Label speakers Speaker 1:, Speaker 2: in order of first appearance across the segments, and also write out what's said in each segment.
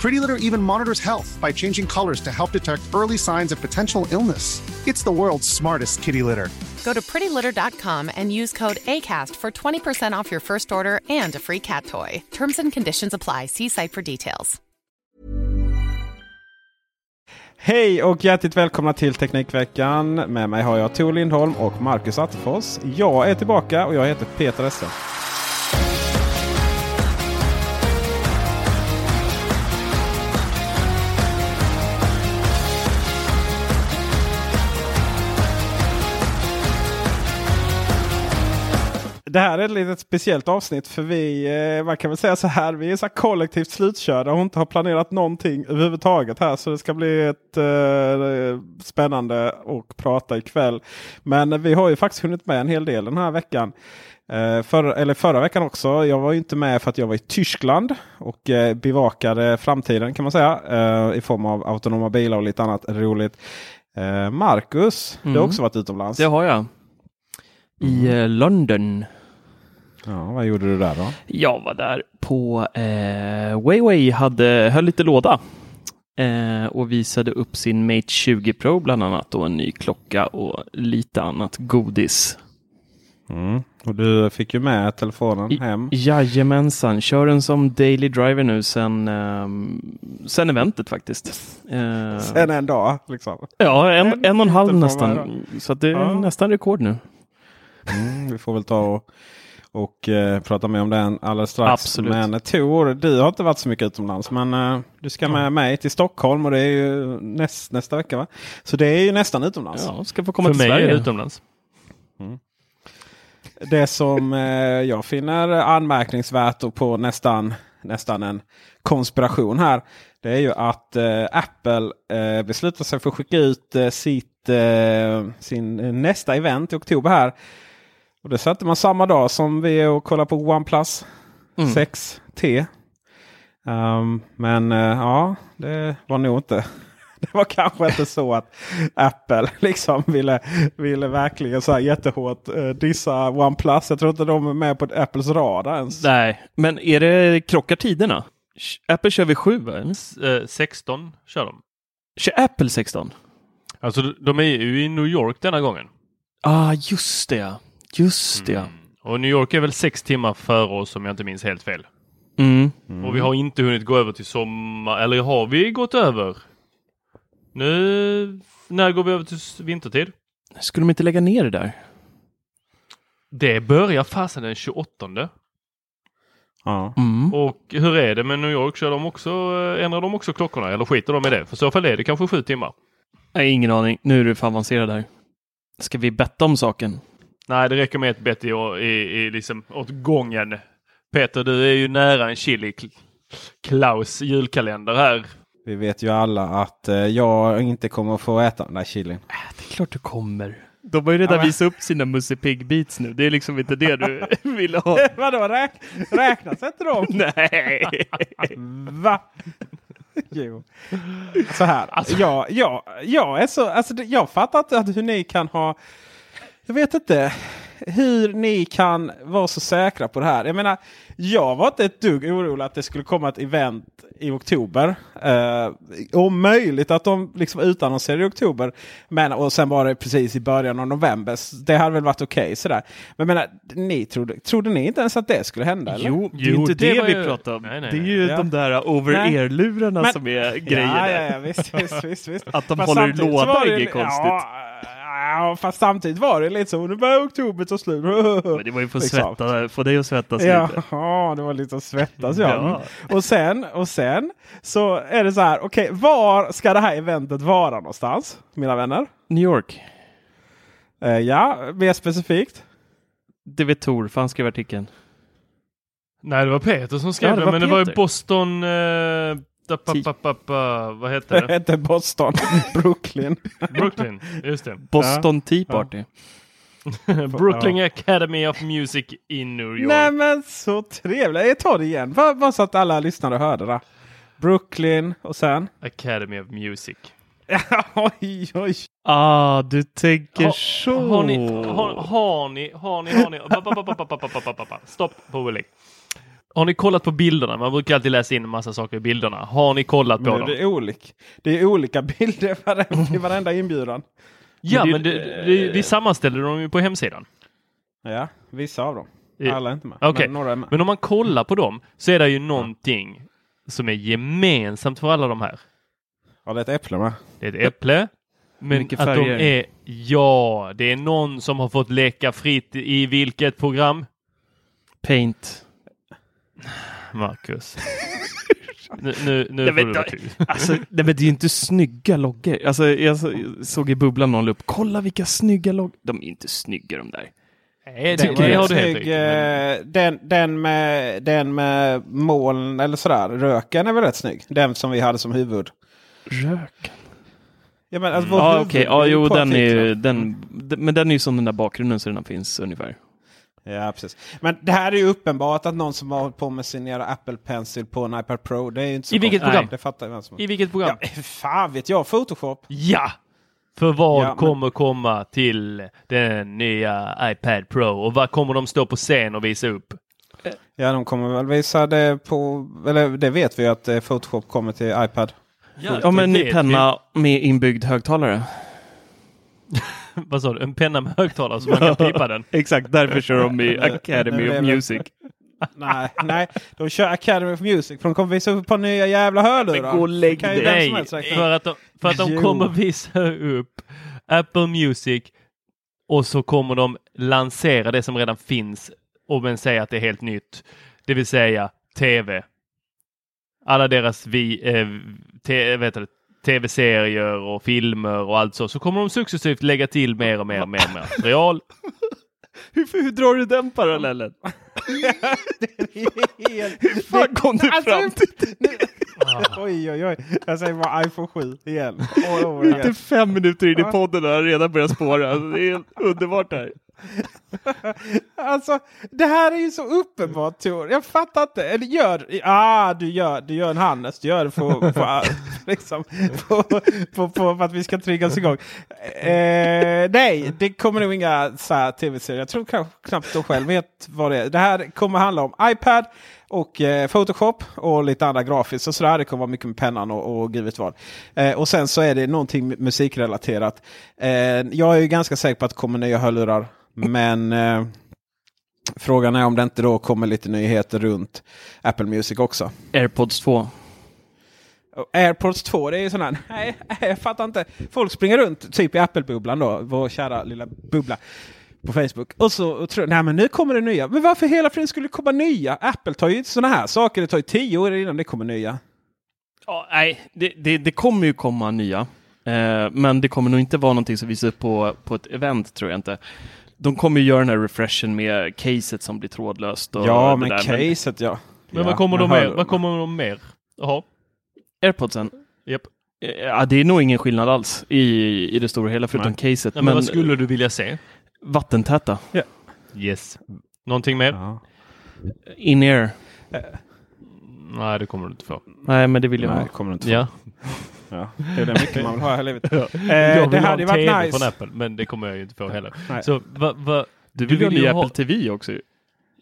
Speaker 1: Pretty Litter even monitors health by changing colors to help detect early signs of potential illness. It's the world's smartest kitty litter.
Speaker 2: Go to prettylitter.com and use code ACAST for 20% off your first order and a free cat toy. Terms and conditions apply. See site for details.
Speaker 3: Hej och hjärtligt välkomna till Teknikveckan. Med mig har jag Tor Lindholm och Marcus Attefors. Jag är tillbaka och jag heter Peter Esse. Det här är ett litet speciellt avsnitt för vi, eh, man kan väl säga så här, vi är så kollektivt slutkörda och inte har planerat någonting överhuvudtaget här. Så det ska bli ett eh, spännande att prata ikväll. Men vi har ju faktiskt hunnit med en hel del den här veckan. Eh, för, eller förra veckan också. Jag var ju inte med för att jag var i Tyskland och eh, bevakade framtiden kan man säga. Eh, I form av autonoma bilar och lite annat roligt. Eh, Marcus, du har
Speaker 4: Mm.
Speaker 3: också varit utomlands.
Speaker 4: Det har jag. I eh, London.
Speaker 3: Ja, vad gjorde du där då?
Speaker 4: Jag var där på eh, Weiwei, hade, höll lite låda eh, och visade upp sin Mate 20 Pro bland annat och en ny klocka och lite annat godis.
Speaker 3: Mm. Och du fick ju med telefonen
Speaker 4: I-
Speaker 3: hem.
Speaker 4: Jajamensan, kör den som daily driver nu sen, ehm, sen eventet faktiskt. Eh,
Speaker 3: Sen en dag liksom.
Speaker 4: ja, en,
Speaker 3: en
Speaker 4: en och en halv nästan. Så det är
Speaker 3: Ja.
Speaker 4: nästan rekord nu.
Speaker 3: Mm, vi får väl ta och, och eh, prata mer om den alldeles strax.
Speaker 4: Absolut.
Speaker 3: Men Tor, du har inte varit så mycket utomlands. Men eh, du ska med mig till Stockholm och det är ju näst, nästa vecka va? Så det är ju nästan utomlands.
Speaker 4: Ja, ska få komma
Speaker 5: För
Speaker 4: till
Speaker 5: mig
Speaker 4: Sverige.
Speaker 5: är det utomlands.
Speaker 3: Det som eh, jag finner anmärkningsvärt och på nästan, nästan en konspiration här. Det är ju att eh, Apple eh, beslutar sig för att skicka ut eh, sitt, eh, sin eh, nästa event i oktober här. Och det sätter man samma dag som vi är och kollar på OnePlus
Speaker 4: Mm.
Speaker 3: 6T. Um, men eh, ja, det var nog inte. Det var kanske inte så att Apple liksom ville, ville verkligen så här jättehårt eh, dissa OnePlus. Jag tror inte de är med på Apples radar ens.
Speaker 4: Nej, men är det krockar tiderna? Apple kör vid 7 va?
Speaker 5: S- eh, 16 kör de.
Speaker 4: Kör Apple 16?
Speaker 5: Alltså de- är ju i New York denna gången.
Speaker 4: Ah, just det ja. Just det ja.
Speaker 5: Mm. Och New York är väl sex timmar före oss om jag inte minns helt fel.
Speaker 4: Mm.
Speaker 5: Och vi har inte hunnit gå över till sommar, eller har vi gått över? Nu, när går vi över till vintertid?
Speaker 4: Skulle de inte lägga ner det där?
Speaker 5: Det börjar fasen den 28.
Speaker 3: Ja.
Speaker 4: Mm.
Speaker 5: Och hur är det med New York? Kör de också, eh, ändrar de också klockorna eller skiter de i det? För i så fall är det kanske sju timmar.
Speaker 4: Nej, ingen aning. Nu är du för avancerad där. Ska vi betta om saken?
Speaker 5: Nej, det räcker med ett bett i, i, i liksom åt gången. Peter, du är ju nära en chili Kl- Klaus julkalender här.
Speaker 3: Vi vet ju alla att eh, jag inte kommer att få äta den där chilin.
Speaker 4: Det är klart du kommer. De har ju redan
Speaker 3: Ja, men-
Speaker 4: visat upp sina Musse Pigg Beats nu. Det är liksom inte det du ville ha.
Speaker 3: Vadå, räk räknas inte de?
Speaker 4: Nej.
Speaker 3: Va? jo. Så här. jag, jag, jag är så, alltså, jag fattar inte att hur ni kan ha... Jag vet inte hur ni kan vara så säkra på det här. Jag menar, jag var inte ett dugg orolig att det skulle komma ett event i oktober. Eh, om möjligt att de liksom utannonserade i oktober. Men, och sen var det precis i början av november. Det hade väl varit okej sådär. Men jag menar, ni trodde, trodde ni inte ens att det skulle hända? Eller?
Speaker 4: Jo, det är
Speaker 5: Jo,
Speaker 4: inte
Speaker 5: det
Speaker 4: det, vi
Speaker 5: ju-
Speaker 4: pratar om.
Speaker 5: Nej, nej,
Speaker 4: det är ju
Speaker 3: Ja.
Speaker 4: de där over-ear-lurarna som är grejen.
Speaker 3: Ja, ja, ja visst, visst, visst, visst.
Speaker 4: Att de
Speaker 3: Men
Speaker 4: håller i låda är inget konstigt.
Speaker 3: Ja, Ja, fast samtidigt var det lite så. Nu börjar oktober ta slut.
Speaker 4: Men det var ju för
Speaker 3: Liksom.
Speaker 4: svettas, få dig att svettas
Speaker 3: Ja,
Speaker 4: lite.
Speaker 3: det var lite att svettas ja.
Speaker 4: Ja.
Speaker 3: Och, sen, och sen så är det så här. Okej, var ska det här eventet vara någonstans? Mina vänner?
Speaker 4: New York.
Speaker 3: Eh, ja, mer specifikt.
Speaker 4: Det vet Tor, för han skrev artikeln.
Speaker 5: Nej, det var Peter som skrev
Speaker 4: Ja, det
Speaker 5: men det var ju
Speaker 4: Peter.
Speaker 5: Boston... Eh, Da, pa, pa, pa, pa, vad heter det?
Speaker 3: Det heter Boston, Brooklyn.
Speaker 5: Brooklyn, just det.
Speaker 4: Boston Tea Party.
Speaker 5: Brooklyn Academy of Music i New York.
Speaker 3: Nej men så trevligt. Jag tar det igen, bara så att alla lyssnare hörde det. Brooklyn och sen?
Speaker 5: Academy of Music.
Speaker 3: oj, oj.
Speaker 4: Ah, du tänker
Speaker 5: ha,
Speaker 4: så.
Speaker 5: Har ni, har, har ni, har ni, har ni. Stopp på belägg. Har ni kollat på bilderna? Man brukar alltid läsa in en massa saker i bilderna. Har ni kollat på dem?
Speaker 3: det, är olik. det är olika bilder i varenda inbjudan.
Speaker 5: Ja,
Speaker 4: Men
Speaker 5: men
Speaker 4: det-
Speaker 5: det, det, vi sammanställer dem ju på hemsidan.
Speaker 3: Ja, vissa av dem. Alla är inte med.
Speaker 5: Okej,
Speaker 3: Men några är med.
Speaker 5: men om man kollar på dem så är det ju någonting som är gemensamt för alla de här.
Speaker 3: Ja, det är ett äpple med.
Speaker 5: Det är ett äpple. Men
Speaker 4: Mycket
Speaker 5: att de
Speaker 4: färger.
Speaker 5: är, ja, det är någon som har fått leka fritt i vilket program?
Speaker 4: Paint.
Speaker 5: Marcus. nu nu, nu
Speaker 4: Jag
Speaker 5: får du
Speaker 4: inte.
Speaker 5: tyst.
Speaker 4: Alltså, nej, men det är ju inte snygga loggor. Alltså, jag så- såg i bubblan någon upp. Kolla vilka snygga loggor. De är inte snygga de där.
Speaker 5: Nej,
Speaker 3: Den
Speaker 5: det,
Speaker 3: var
Speaker 5: det har
Speaker 3: rätt
Speaker 5: du helt
Speaker 3: snygg.
Speaker 5: men-
Speaker 3: eh, Den, den, med, den med moln eller sådär. Röken är väl rätt snygg. Den som vi hade som huvud.
Speaker 4: Rök.
Speaker 3: Ja, men, alltså,
Speaker 4: Ja,
Speaker 3: huvud
Speaker 4: okej. Ja,
Speaker 3: ju
Speaker 4: jo, den är ju,
Speaker 3: artikeln.
Speaker 4: den, den, men den är ju som den där bakgrunden så den finns ungefär.
Speaker 3: Ja, precis. Men det här är ju uppenbart att någon som har hållit på med sin jävla Apple Pencil på en iPad Pro. Det är ju inte så
Speaker 5: I vilket
Speaker 3: konstigt.
Speaker 5: program?
Speaker 3: Det fattar vem som
Speaker 5: I vilket program?
Speaker 3: Ja, fan vet jag. Photoshop.
Speaker 5: Ja! För vad
Speaker 3: Ja, men-
Speaker 5: kommer komma till den nya iPad Pro och vad kommer de stå på scen och visa upp?
Speaker 3: Ja, de kommer väl visa det på... Eller det vet vi ju att eh, Photoshop kommer till iPad.
Speaker 4: Ja, men en
Speaker 5: det
Speaker 4: ny penna med inbyggd högtalare.
Speaker 5: Vad sa du? En penna med högtalare så man kan pipa den?
Speaker 4: Exakt, därför kör de i Academy of Music.
Speaker 3: nej, nej. De kör Academy of Music för de kommer visa upp ett par nya jävla hörlurar.
Speaker 4: Men gå och lägg dig.
Speaker 5: Nej, för att de, för att de
Speaker 3: Jo.
Speaker 5: kommer visa upp Apple Music och så kommer de lansera det som redan finns och men säga att det är helt nytt. Det vill säga TV. Alla deras vi, eh, te, vet du, tv-serier och filmer och allt så. Så kommer de successivt lägga till mer och mer och mer, och mer material.
Speaker 4: Hur, hur drar du den parallellen?
Speaker 3: Helt-
Speaker 4: Hur fan kom du
Speaker 3: Alltså,
Speaker 4: fram till
Speaker 3: Oj, oj, oj. Jag säger bara iPhone 7 igen.
Speaker 4: Inte fem minuter in i podden har redan börjat spåra. Det är helt underbart här.
Speaker 3: Alltså, det här är ju så uppenbart Tor. Jag fattar inte. Eller gör, ah, du gör, du gör en Hannes. Du gör det för, för, liksom, på, på, på, för att vi ska triggas igång. Eh, nej, det kommer nog inga tv-serier. Jag tror kanske knappt de själv vet vad det är. Det här kommer handla om iPad och eh, Photoshop och lite andra grafiskt och sådär. Det kommer vara mycket med pennan och, och givet vad. Eh, och sen så är det någonting musikrelaterat. Eh, jag är ju ganska säker på att det kommer nya hörlurar. Men eh, frågan är om det inte då kommer lite nyheter runt Apple Music också.
Speaker 4: Airpods 2.
Speaker 3: Och AirPods 2 det är ju sån här, nej jag fattar inte. Folk springer runt typ i Apple-bubblan då, vår kära lilla bubbla på Facebook. Och så och tror nej men nu kommer det nya. Men varför hela friden skulle det komma nya? Apple tar ju sådana här saker, det tar ju tio år innan det kommer nya.
Speaker 4: Ja, nej, det, det, det kommer ju komma nya. Eh, men det kommer nog inte vara någonting som visas upp på, på ett event, tror jag inte. De kommer ju göra den här refreshen med caset som blir trådlöst. Och
Speaker 3: ja men
Speaker 4: där,
Speaker 3: caset ja.
Speaker 5: Men
Speaker 3: ja,
Speaker 5: vad kommer de mer? Vad kommer de mer? Jaha.
Speaker 4: Airpodsen.
Speaker 5: Japp.
Speaker 4: Eh, Ja, det är nog ingen skillnad alls i, i det stora hela förutom caset.
Speaker 5: Ja, men,
Speaker 4: men
Speaker 5: vad skulle du vilja se?
Speaker 4: vattentäta.
Speaker 5: Yes. Någonting mer?
Speaker 3: Ja.
Speaker 4: In-ear.
Speaker 5: Nej, det kommer du inte få.
Speaker 4: Nej, men det vill jag
Speaker 3: Nej,
Speaker 4: ha.
Speaker 3: kommer det inte få.
Speaker 5: Ja.
Speaker 3: Ja. Det är det mycket man vill ha i livet.
Speaker 5: jag
Speaker 3: Eh,
Speaker 5: vill
Speaker 3: det
Speaker 5: ha
Speaker 3: hade ju
Speaker 5: TV
Speaker 3: varit nice.
Speaker 5: från Apple, men det kommer jag ju inte få heller.
Speaker 3: Nej.
Speaker 5: Så va, va,
Speaker 4: Du vill, ju ha
Speaker 5: ju ha-
Speaker 4: Apple TV också ju.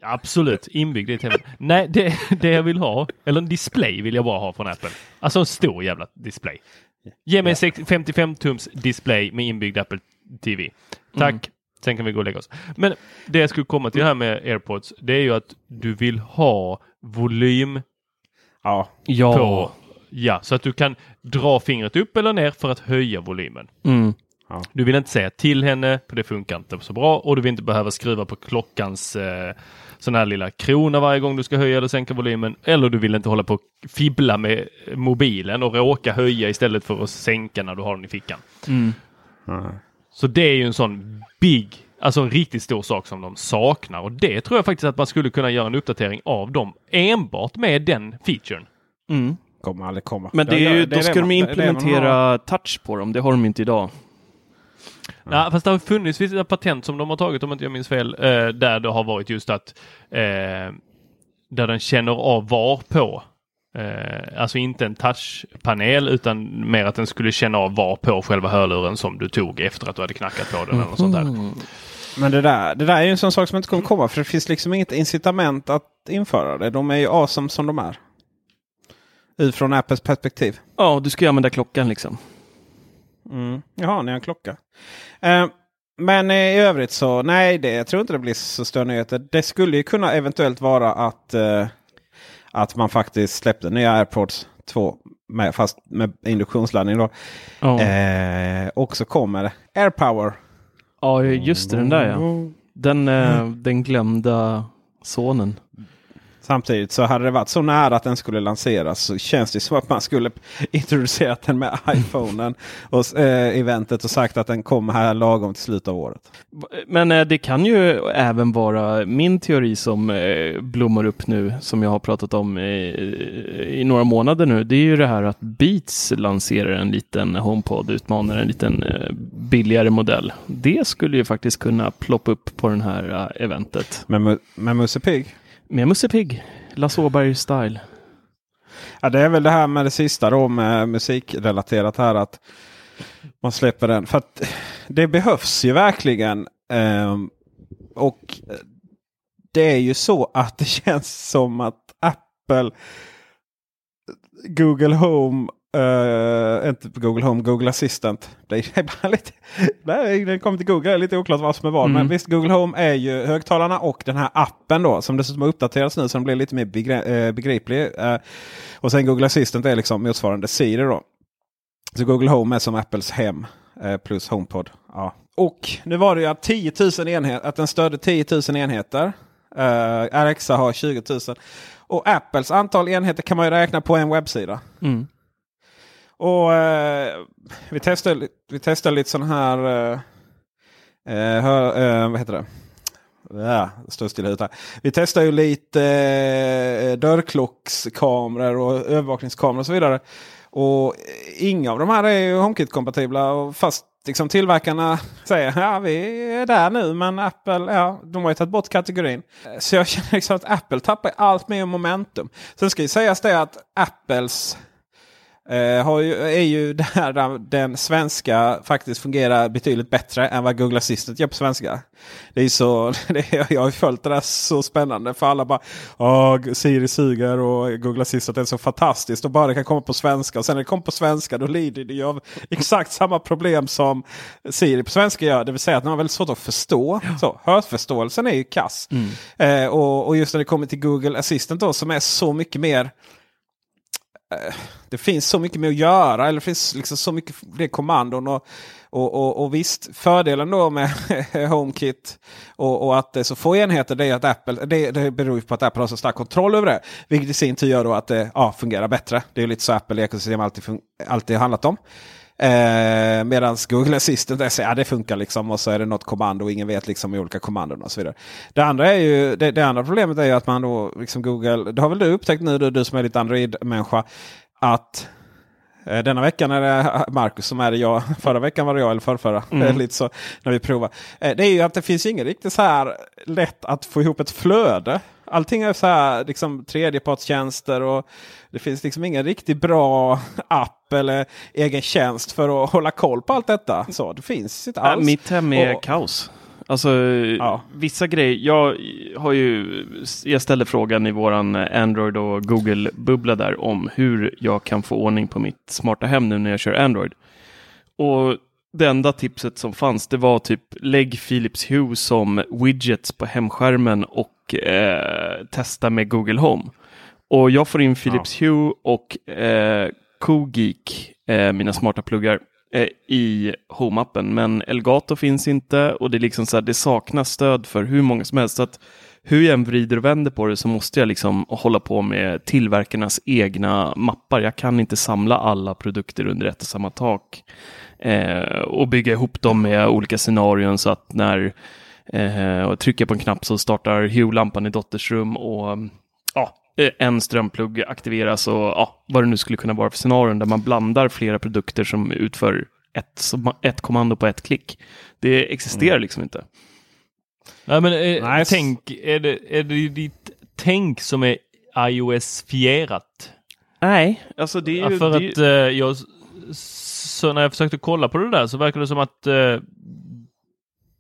Speaker 5: Absolut, inbyggd i tvn. Nej, det, det jag vill ha, eller en display vill jag bara ha från Apple. Alltså en stor jävla display. Ge mig en 55-tums display med inbyggd Apple TV. Tack.
Speaker 4: Mm.
Speaker 5: Sen kan vi gå och lägga oss. Men det jag skulle komma till här med AirPods, det är ju att du vill ha volym
Speaker 3: Ja.
Speaker 4: Ja.
Speaker 5: på, ja, så att du kan dra fingret upp eller ner för att höja volymen.
Speaker 4: Mm.
Speaker 3: Ja.
Speaker 5: Du vill inte säga till henne, för det funkar inte så bra och du vill inte behöva skruva på klockans eh, sån här lilla krona varje gång du ska höja eller sänka volymen. Eller du vill inte hålla på och fibbla med mobilen och råka höja istället för att sänka när du har den i fickan. Så det är ju en sån big, alltså en riktigt stor sak som de saknar och det tror jag faktiskt att man skulle kunna göra en uppdatering av dem enbart med den featuren.
Speaker 4: Mm.
Speaker 3: Kommer aldrig komma.
Speaker 4: Men det är ju, då
Speaker 3: det
Speaker 4: ska
Speaker 3: man-
Speaker 4: de
Speaker 3: det är det man har.
Speaker 4: implementera touch på dem. Det har de inte idag.
Speaker 5: Ja, fast det har funnits vissa patent som de har tagit om inte jag minns fel, eh, där det har varit just att eh, där den känner av var på. Eh, alltså inte en touchpanel utan mer att den skulle känna av var på själva hörluren som du tog efter att du hade knackat på den eller något sånt där.
Speaker 3: Men det där, det där är ju en sån sak som inte kommer komma för det finns liksom inget incitament att införa det. De är ju awesome som de är. Utifrån Apples perspektiv.
Speaker 4: Ja, du ska ju använda klockan liksom.
Speaker 3: Mm. Jaha, ni har en klocka. Eh, men i övrigt så nej, det, jag tror inte det blir så stora nyheter. Det skulle ju kunna eventuellt vara att, eh, att man faktiskt släppte nya AirPods 2. Med, fast med induktionsladdning då.
Speaker 4: Ja,
Speaker 3: Eh, och så kommer AirPower.
Speaker 4: ja just det, den där ja. Den, eh, den glömda sonen.
Speaker 3: Samtidigt så hade det varit så nära att den skulle lanseras så känns det som att man skulle introducerat den med iPhonen och eh, eventet och sagt att den kommer här lagom till slutet av året.
Speaker 4: Men eh, det kan ju även vara min teori som eh, blommar upp nu, som jag har pratat om i några månader nu. Det är ju det här att Beats lanserar en liten HomePod, utmanar en liten eh, billigare modell. Det skulle ju faktiskt kunna ploppa upp på den här eh, eventet.
Speaker 3: Med, med Musse Pigg.
Speaker 4: Med Musse Pigg, Lasse Åberg-style.
Speaker 3: Ja, det är väl det här med det sista då med musikrelaterat här att man släpper den. För att det behövs ju verkligen. ehm, och det är ju så att det känns som att Apple, Google Home, eh, inte Google Home, Google Assistant. Det är lite, det kommer till Google, det är lite oklart vad som är vad.
Speaker 4: Mm.
Speaker 3: Men visst, Google Home är ju högtalarna och den här appen då som dessutom har uppdaterats nu så den blir lite mer begre- eh, begriplig. Eh, och sen Google Assistant är liksom motsvarande Siri då. Så Google Home är som Apples hem eh, plus HomePod. Ja. Och nu var det ju att 10 000 enheter, att den stödde 10 000 enheter. Uh, Alexa har 20 000. Och Apples antal enheter kan man ju räkna på en webbsida.
Speaker 4: Mm.
Speaker 3: Och eh, vi testar, vi testade lite sån här... Eh, eh, hör, eh, vad heter det? Ja, står still här. Vi testar ju lite eh, dörrklockskameror och övervakningskameror och så vidare. Och inga av de här är ju HomeKit-kompatibla. Fast liksom tillverkarna säger ja vi är där nu. Men Apple ja, de har ju tagit bort kategorin. Så jag känner liksom att Apple tappar allt mer momentum. Sen ska ju sägas det att Apples Eh, har ju, är ju där den svenska faktiskt fungerar betydligt bättre än vad Google Assistant gör på svenska. Det är så, det, jag har följt det där så spännande för alla bara Åh, Siri suger och Google Assistant är så fantastiskt och bara det kan komma på svenska. Och sen när det kommer på svenska då lider det ju av exakt samma problem som Siri på svenska gör. Det vill säga att den har väldigt svårt att förstå. Så, hörförståelsen är ju kass. Eh, och, och just när det kommer till Google Assistant då som är så mycket mer det finns så mycket mer att göra. Eller det finns liksom så mycket fler kommandon. Och, och, och, och visst, fördelen då med HomeKit och, och att det är så få enheter det är att Apple, det, det beror ju på att Apple har så stark kontroll över det. Vilket i sin tur gör då att det ja, fungerar bättre. Det är ju lite så Apple ekosystem alltid, alltid handlat om. Eh, Medan Google Assistant är så, ja, det funkar liksom och så är det något kommando och ingen vet liksom i olika kommandon och så vidare. Det andra, är ju, det, det andra problemet är ju att man då liksom Google, det har väl du upptäckt nu du, du som är lite Android-människa, att eh, denna veckan är det Marcus som är det jag. Förra veckan var det jag eller förrförra.
Speaker 4: Mm.
Speaker 3: Lite så när vi provar. Eh, Det är ju att det finns inget riktigt så här lätt att få ihop ett flöde. Allting är så här liksom tredjepartstjänster och det finns liksom ingen riktigt bra app eller egen tjänst för att hålla koll på allt detta. Så det finns inte
Speaker 4: Ja,
Speaker 3: alls.
Speaker 4: mitt hem är
Speaker 3: Och-
Speaker 4: kaos. Alltså
Speaker 3: Ja.
Speaker 4: vissa grejer. Jag har ju, jag ställde frågan i våran Android och Google-bubbla där om hur jag kan få ordning på mitt smarta hem nu när jag kör Android. Och det enda tipset som fanns det var typ lägg Philips Hue som widgets på hemskärmen och eh, testa med Google Home. Och jag får in Philips Hue och eh, CoGeek, eh, mina smarta pluggar, Eh, i Home-appen. Men Elgato finns inte och det, är liksom så här, det saknas stöd för hur många som helst. Så att hur jag än vrider och vänder på det så måste jag liksom hålla på med tillverkarnas egna mappar. Jag kan inte samla alla produkter under ett och samma tak eh, och bygga ihop dem med olika scenarion så att när eh, och trycker på en knapp så startar Hue-lampan i dotters rum och en strömplugg aktiveras och ja, vad det nu skulle kunna vara för scenarion där man blandar flera produkter som utför ett, ett kommando på ett klick. Det existerar mm. liksom inte.
Speaker 5: Nej, men eh, nice. tänk, är det, är det ditt tänk som är iOS-fierat?
Speaker 4: Nej, alltså det är ju...
Speaker 5: Ja, för det... att eh, jag, så när jag försökte kolla på det där så verkar det som att eh,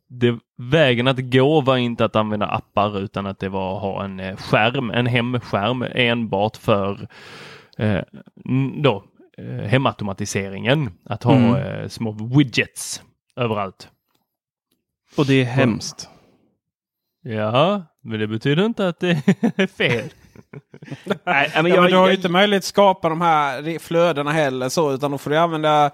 Speaker 5: det, vägen att gå var inte att använda appar utan att det var att ha en eh, skärm, en hemskärm enbart för eh, då, eh, hemautomatiseringen. Att ha mm. eh, små widgets överallt.
Speaker 4: Och det är hemskt.
Speaker 5: Ja, men det betyder inte att det är fel.
Speaker 3: Nej, men jag, ja, men du har ju inte möjlighet att skapa de här flödena heller så utan då får du använda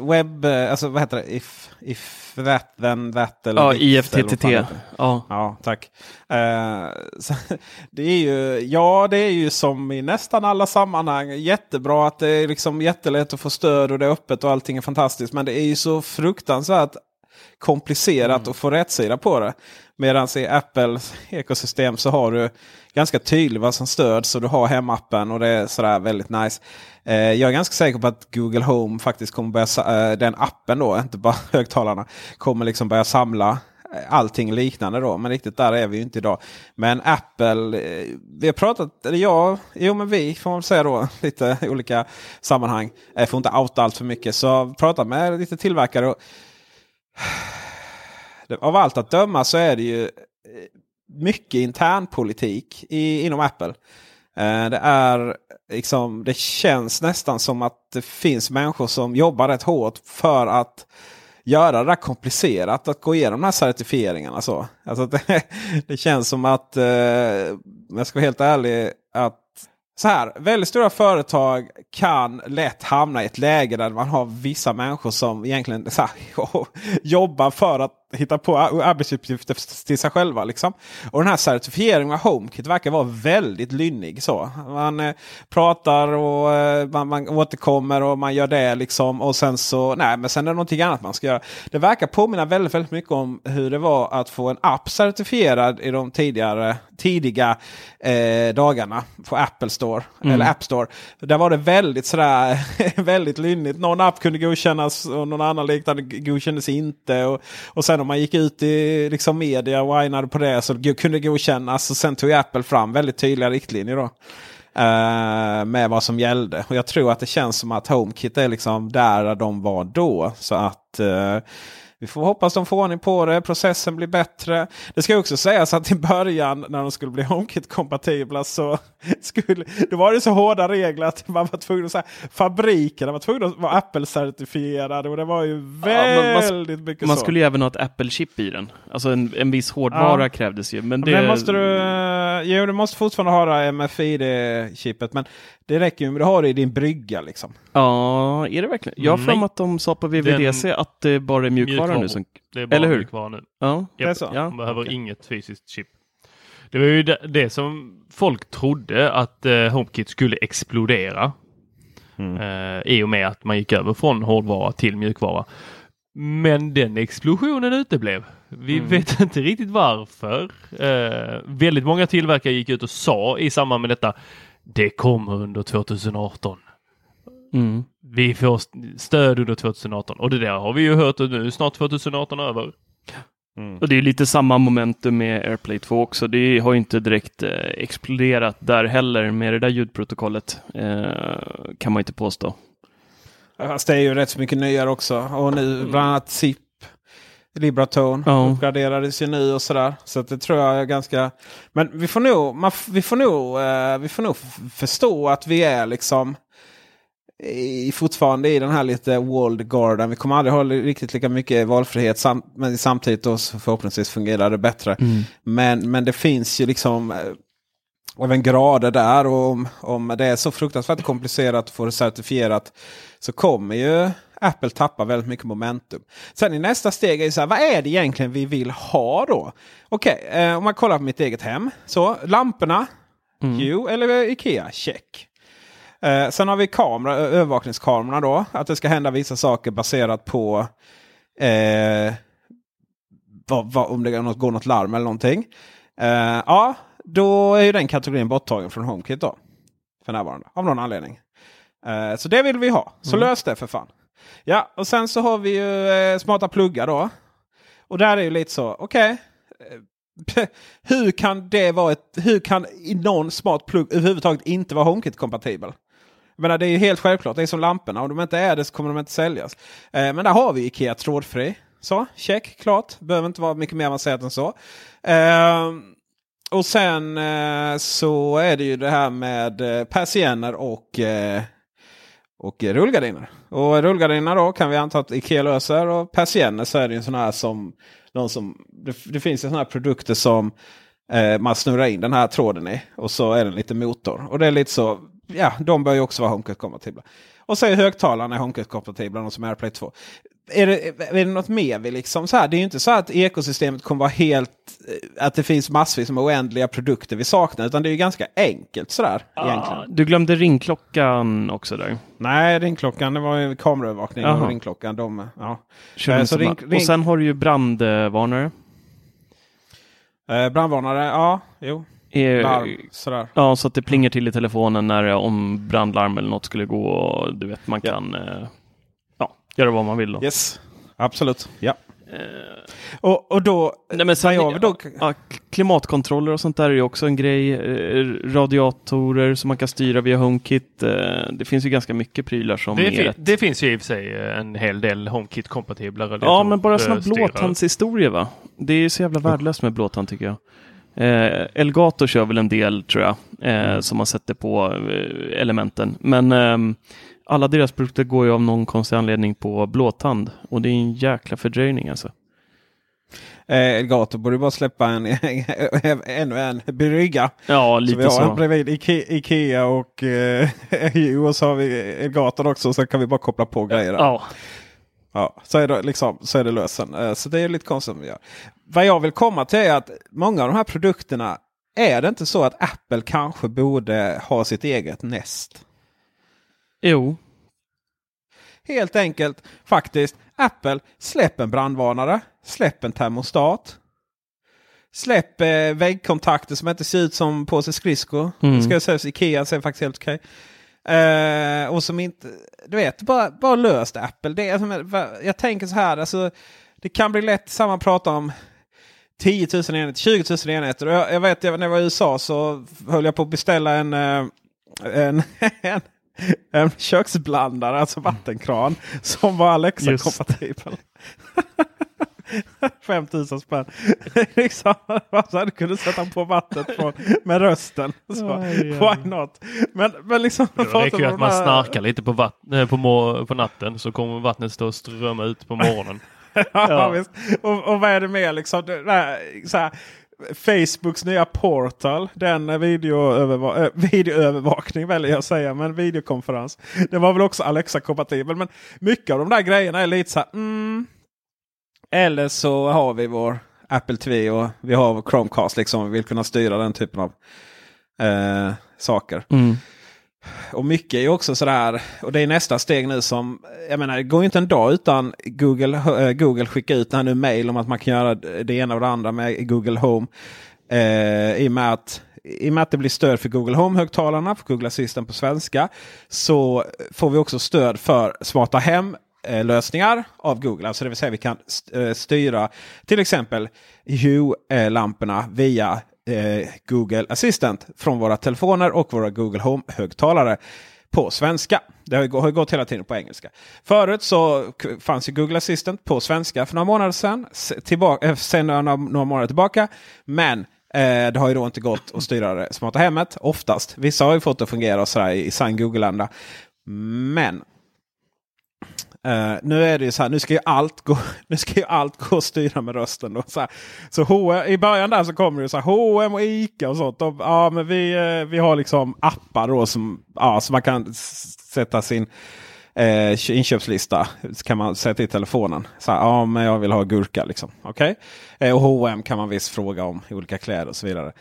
Speaker 3: webb, eh, alltså vad heter det? If, if that then that eller
Speaker 4: Ja, IFTTT.
Speaker 3: Ja. ja, tack. Uh, det är ju, ja, det är ju som i nästan alla sammanhang jättebra att det är liksom jättelätt att få stöd och det är öppet och allting är fantastiskt. Men det är ju så fruktansvärt komplicerat mm. att få rättsida på det. Medan i Apples ekosystem så har du ganska tydligt vad som stöds. Så du har hemappen och det är sådär väldigt nice. Eh, jag är ganska säker på att Google Home faktiskt kommer börja, eh, den appen då, inte bara högtalarna, kommer liksom börja samla eh, allting liknande då. Men riktigt där är vi ju inte idag. Men Apple, eh, vi har pratat, eller ja, jo men vi får man säga då, lite olika sammanhang. Jag får inte outa allt för mycket. Så pratat med lite tillverkare. Och, av allt att döma så är det ju eh, mycket internpolitik i, inom Apple. Eh, det är liksom, det känns nästan som att det finns människor som jobbar rätt hårt för att göra det där komplicerat att gå igenom de här certifieringarna. Så. Alltså det, det känns som att, eh, jag ska vara helt ärlig, att så här, väldigt stora företag kan lätt hamna i ett läge där man har vissa människor som egentligen här, jobbar för att hitta på arbetsuppgifter till sig själva. Liksom. Och den här certifieringen av HomeKit verkar vara väldigt lynnig. Så. Man eh, pratar och eh, man, man återkommer och man gör det. Liksom. Och sen så, nej men sen är det någonting annat man ska göra. Det verkar påminna väldigt, väldigt mycket om hur det var att få en app certifierad i de tidigare tidiga eh, dagarna på Apple Store. Mm. Eller App Store. Där var det väldigt sådär väldigt lynnigt. Någon app kunde godkännas och någon annan liknande godkändes inte. Och, och sen om man gick ut i liksom, media och whinade på det så kunde det godkännas. Och sen tog Apple fram väldigt tydliga riktlinjer. då. Uh, med vad som gällde. Och jag tror att det känns som att HomeKit är liksom där de var då. Så att uh, vi får hoppas de får ordning på det. Processen blir bättre. Det ska också sägas att i början när de skulle bli HomeKit-kompatibla så skulle, då var det så hårda regler att man var tvungen att säga fabrikerna var tvungna att vara Apple-certifierade. Och det var ju väldigt ja, man, mycket
Speaker 4: Man så. skulle ju även ha ett Apple-chip i den. Alltså en, en viss hårdvara ja. krävdes ju. Men det... Men
Speaker 3: måste du, jo, du måste fortfarande ha MFID-chippet. Men det räcker ju med att ha det i din brygga liksom.
Speaker 4: Ja, är det verkligen? Jag har för mig att de sa på VVDC Den... att det bara är mjukvara nu. Som...
Speaker 5: Det är bara Eller hur? mjukvara nu.
Speaker 4: Ja.
Speaker 5: Yep. Det så? Ja. Man behöver okay. inget fysiskt chip. Det var ju det, det som folk trodde att eh, HomeKit skulle explodera. Mm. Eh, I och med att man gick över från hårdvara till mjukvara. Men den explosionen uteblev. Vi mm. vet inte riktigt varför. Eh, väldigt många tillverkare gick ut och sa i samband med detta det kommer under 2018. Mm. Vi får stöd under 2018 och det där har vi ju hört och nu är snart 2018 över.
Speaker 4: Mm. Och det är lite samma momentum med AirPlay 2 också. Det har inte direkt eh, exploderat där heller med det där ljudprotokollet. Eh, kan man inte påstå.
Speaker 3: Fast det är ju rätt så mycket nyare också. Och nu mm. bland annat SIP Libratone ja. uppgraderades ju nu och sådär. Så det tror jag är ganska... Men vi får nog, man, vi får nog, eh, vi får nog förstå att vi är liksom i, fortfarande i den här lite walled garden. Vi kommer aldrig ha riktigt lika mycket valfrihet sam men samtidigt då förhoppningsvis fungerar det bättre. Mm. Men, men det finns ju liksom eh, även grader där och om, om det är så fruktansvärt komplicerat att få det certifierat så kommer ju Apple tappar väldigt mycket momentum. Sen i nästa steg är det så här, vad är det egentligen vi vill ha då? Okej, eh, om man kollar på mitt eget hem. Så lamporna, Hue eller Ikea, check. Eh, sen har vi kamera, övervakningskamerorna då. Att det ska hända vissa saker baserat på eh, vad, vad, om det går något, går något larm eller någonting. Eh, ja, då är ju den kategorin borttagen från HomeKit då. För närvarande, av någon anledning. Eh, så det vill vi ha. Så lös det för fan. Ja, och sen så har vi ju eh, smarta pluggar då. Och där är ju lite så, okej. Okay. Eh, hur kan det vara ett, hur kan någon smart plugg överhuvudtaget inte vara HomeKit-kompatibel? Jag menar, det är ju helt självklart, det är som lamporna. Om de inte är det så kommer de inte säljas. Eh, men där har vi Ikea trådfri. Så, check, klart. Behöver inte vara mycket mer avancerat än så. Eh, och sen eh, så är det ju det här med eh, persienner och, eh, och rullgardiner. Och rullgardiner då kan vi anta att Ikea löser. Och persienner så är det ju en sån här som... Någon som det, det finns ju såna här produkter som eh, man snurrar in den här tråden i. Och så är det lite motor. Och det är lite så... Ja, de bör ju också vara HomeKit-kompatibla. Och så är högtalarna HomeKit-kompatibla, de som är AirPlay 2. Är det, är det något mer vi liksom så här? Det är ju inte så att ekosystemet kommer vara helt... eh, Att det finns massvis med oändliga produkter vi saknar. Utan det är ju ganska enkelt sådär egentligen.
Speaker 4: Ah, du glömde ringklockan också där.
Speaker 3: Nej, ringklockan det var ju kameraövervakning. Och ringklockan, de, ja.
Speaker 4: In
Speaker 3: så ring- ring-
Speaker 4: Och sen har du ju brandvarnare.
Speaker 3: Eh, brandvarnare, ja, jo.
Speaker 4: Eh,
Speaker 3: Larm, sådär.
Speaker 4: Ja, så att det plingar till i telefonen när om brandlarm eller något skulle gå. Och du vet, man
Speaker 3: Ja.
Speaker 4: kan eh, göra vad man vill. Då.
Speaker 3: Yes, absolut. Ja.
Speaker 4: Eh,
Speaker 3: Och, och då...
Speaker 4: Nej, men sen,
Speaker 3: jag då,
Speaker 4: ja, klimatkontroller och sånt där är ju också en grej. Eh, radiatorer som man kan styra via HomeKit. Eh, det finns ju ganska mycket prylar som
Speaker 5: Det,
Speaker 4: är
Speaker 5: fin- det finns ju i och för sig en hel del HomeKit-kompatibla
Speaker 4: Ja, men bara
Speaker 5: radiatorstyrare.
Speaker 4: blåtandshistorier va? Det är så jävla värdelöst med blåtand tycker jag. Eh, Elgato kör väl en del tror jag, eh, som man sätter på eh, elementen. Men ehm, alla deras produkter går ju av någon konstig anledning på blåtand. Och det är en jäkla fördröjning alltså.
Speaker 3: eh, Elgato borde bara släppa en, ännu en brygga.
Speaker 4: Ja,
Speaker 3: Så
Speaker 4: lite
Speaker 3: vi har
Speaker 4: så.
Speaker 3: en bredvid Ike, Ikea och eh, och så har vi Elgato också. Så kan vi bara koppla på grejer.
Speaker 4: Ja,
Speaker 3: Ja, så är det, liksom, så är det lösen. Eh, Så det är lite konstigt. Vi gör. Vad jag vill komma till är att många av de här produkterna är det inte så att Apple kanske borde ha sitt eget Nest?
Speaker 4: Jo.
Speaker 3: Helt enkelt faktiskt. Apple, släpp en brandvarnare. Släpp en termostat. Släpp eh, väggkontakter som inte ser ut som påse skridskor.
Speaker 4: Mm.
Speaker 3: Det ska jag säga, Ikea ser faktiskt helt okej. Eh, och som inte, du vet, bara, bara löst Apple. Det är, som- jag tänker så här, alltså, det kan bli lätt samma prata om 10 000 enheter, 20 000 enheter. Jag, jag vet, jag, när jag var i USA så höll jag på att beställa en, eh, en, en, en köksblandare, alltså vattenkran, som var Alexa-kompatibel. 5000 spänn. liksom, så du kunde sätta på vattnet på, med rösten. Så, why not? Men, men liksom,
Speaker 5: Det räcker ju att man
Speaker 3: här-
Speaker 5: snarkar lite på, vatt- eh, på, må- på natten så kommer vattnet stå och strömma ut på morgonen.
Speaker 3: ja, visst. Och, och vad är det mer liksom? Det, där, så här, Facebooks nya portal, den videoöverva- äh, videoövervakning väljer jag att säga, men videokonferens. Det var väl också Alexa-kompatibel. Men mycket av de där grejerna är lite så här, mm. Eller så har vi vår Apple TV och vi har Chromecast liksom. Vi vill kunna styra den typen av eh, saker.
Speaker 4: Mm.
Speaker 3: Och mycket är också sådär, och det är nästa steg nu som, jag menar det går ju inte en dag utan Google, eh, Google skickar ut det här nu mail om att man kan göra det ena och det andra med Google Home. Eh, i, och med att, I och med att det blir stöd för Google Home-högtalarna, för Google Assistant på svenska, så får vi också stöd för smarta hem-lösningar eh, av Google. Alltså det vill säga vi kan eh, styra till exempel Hue-lamporna via eh, Google Assistant från våra telefoner och våra Google Home-högtalare på svenska. Det har ju har ju gått hela tiden på engelska. Förut så fanns ju Google Assistant på svenska för några månader sedan. Tillbaka, eh, sen några, några månader tillbaka. Men eh, det har ju då inte gått att styra det smarta hemmet oftast. Vissa har ju fått det att fungera och sådär i sann Google-anda. Men Uh, nu är det ju så här, nu ska ju allt gå, nu ska ju allt gå att styra med rösten. Då, så här. så H&M, I början där så kommer det så här, H&M och Ica och sånt. De, ja, men vi, eh, vi har liksom appar då som, ja, som man kan sätta sin eh, inköpslista. Så kan man sätta i telefonen. Så här, ja, men jag vill ha gurka. Liksom. Okay? Eh, och H&M kan man visst fråga om i olika kläder och så vidare.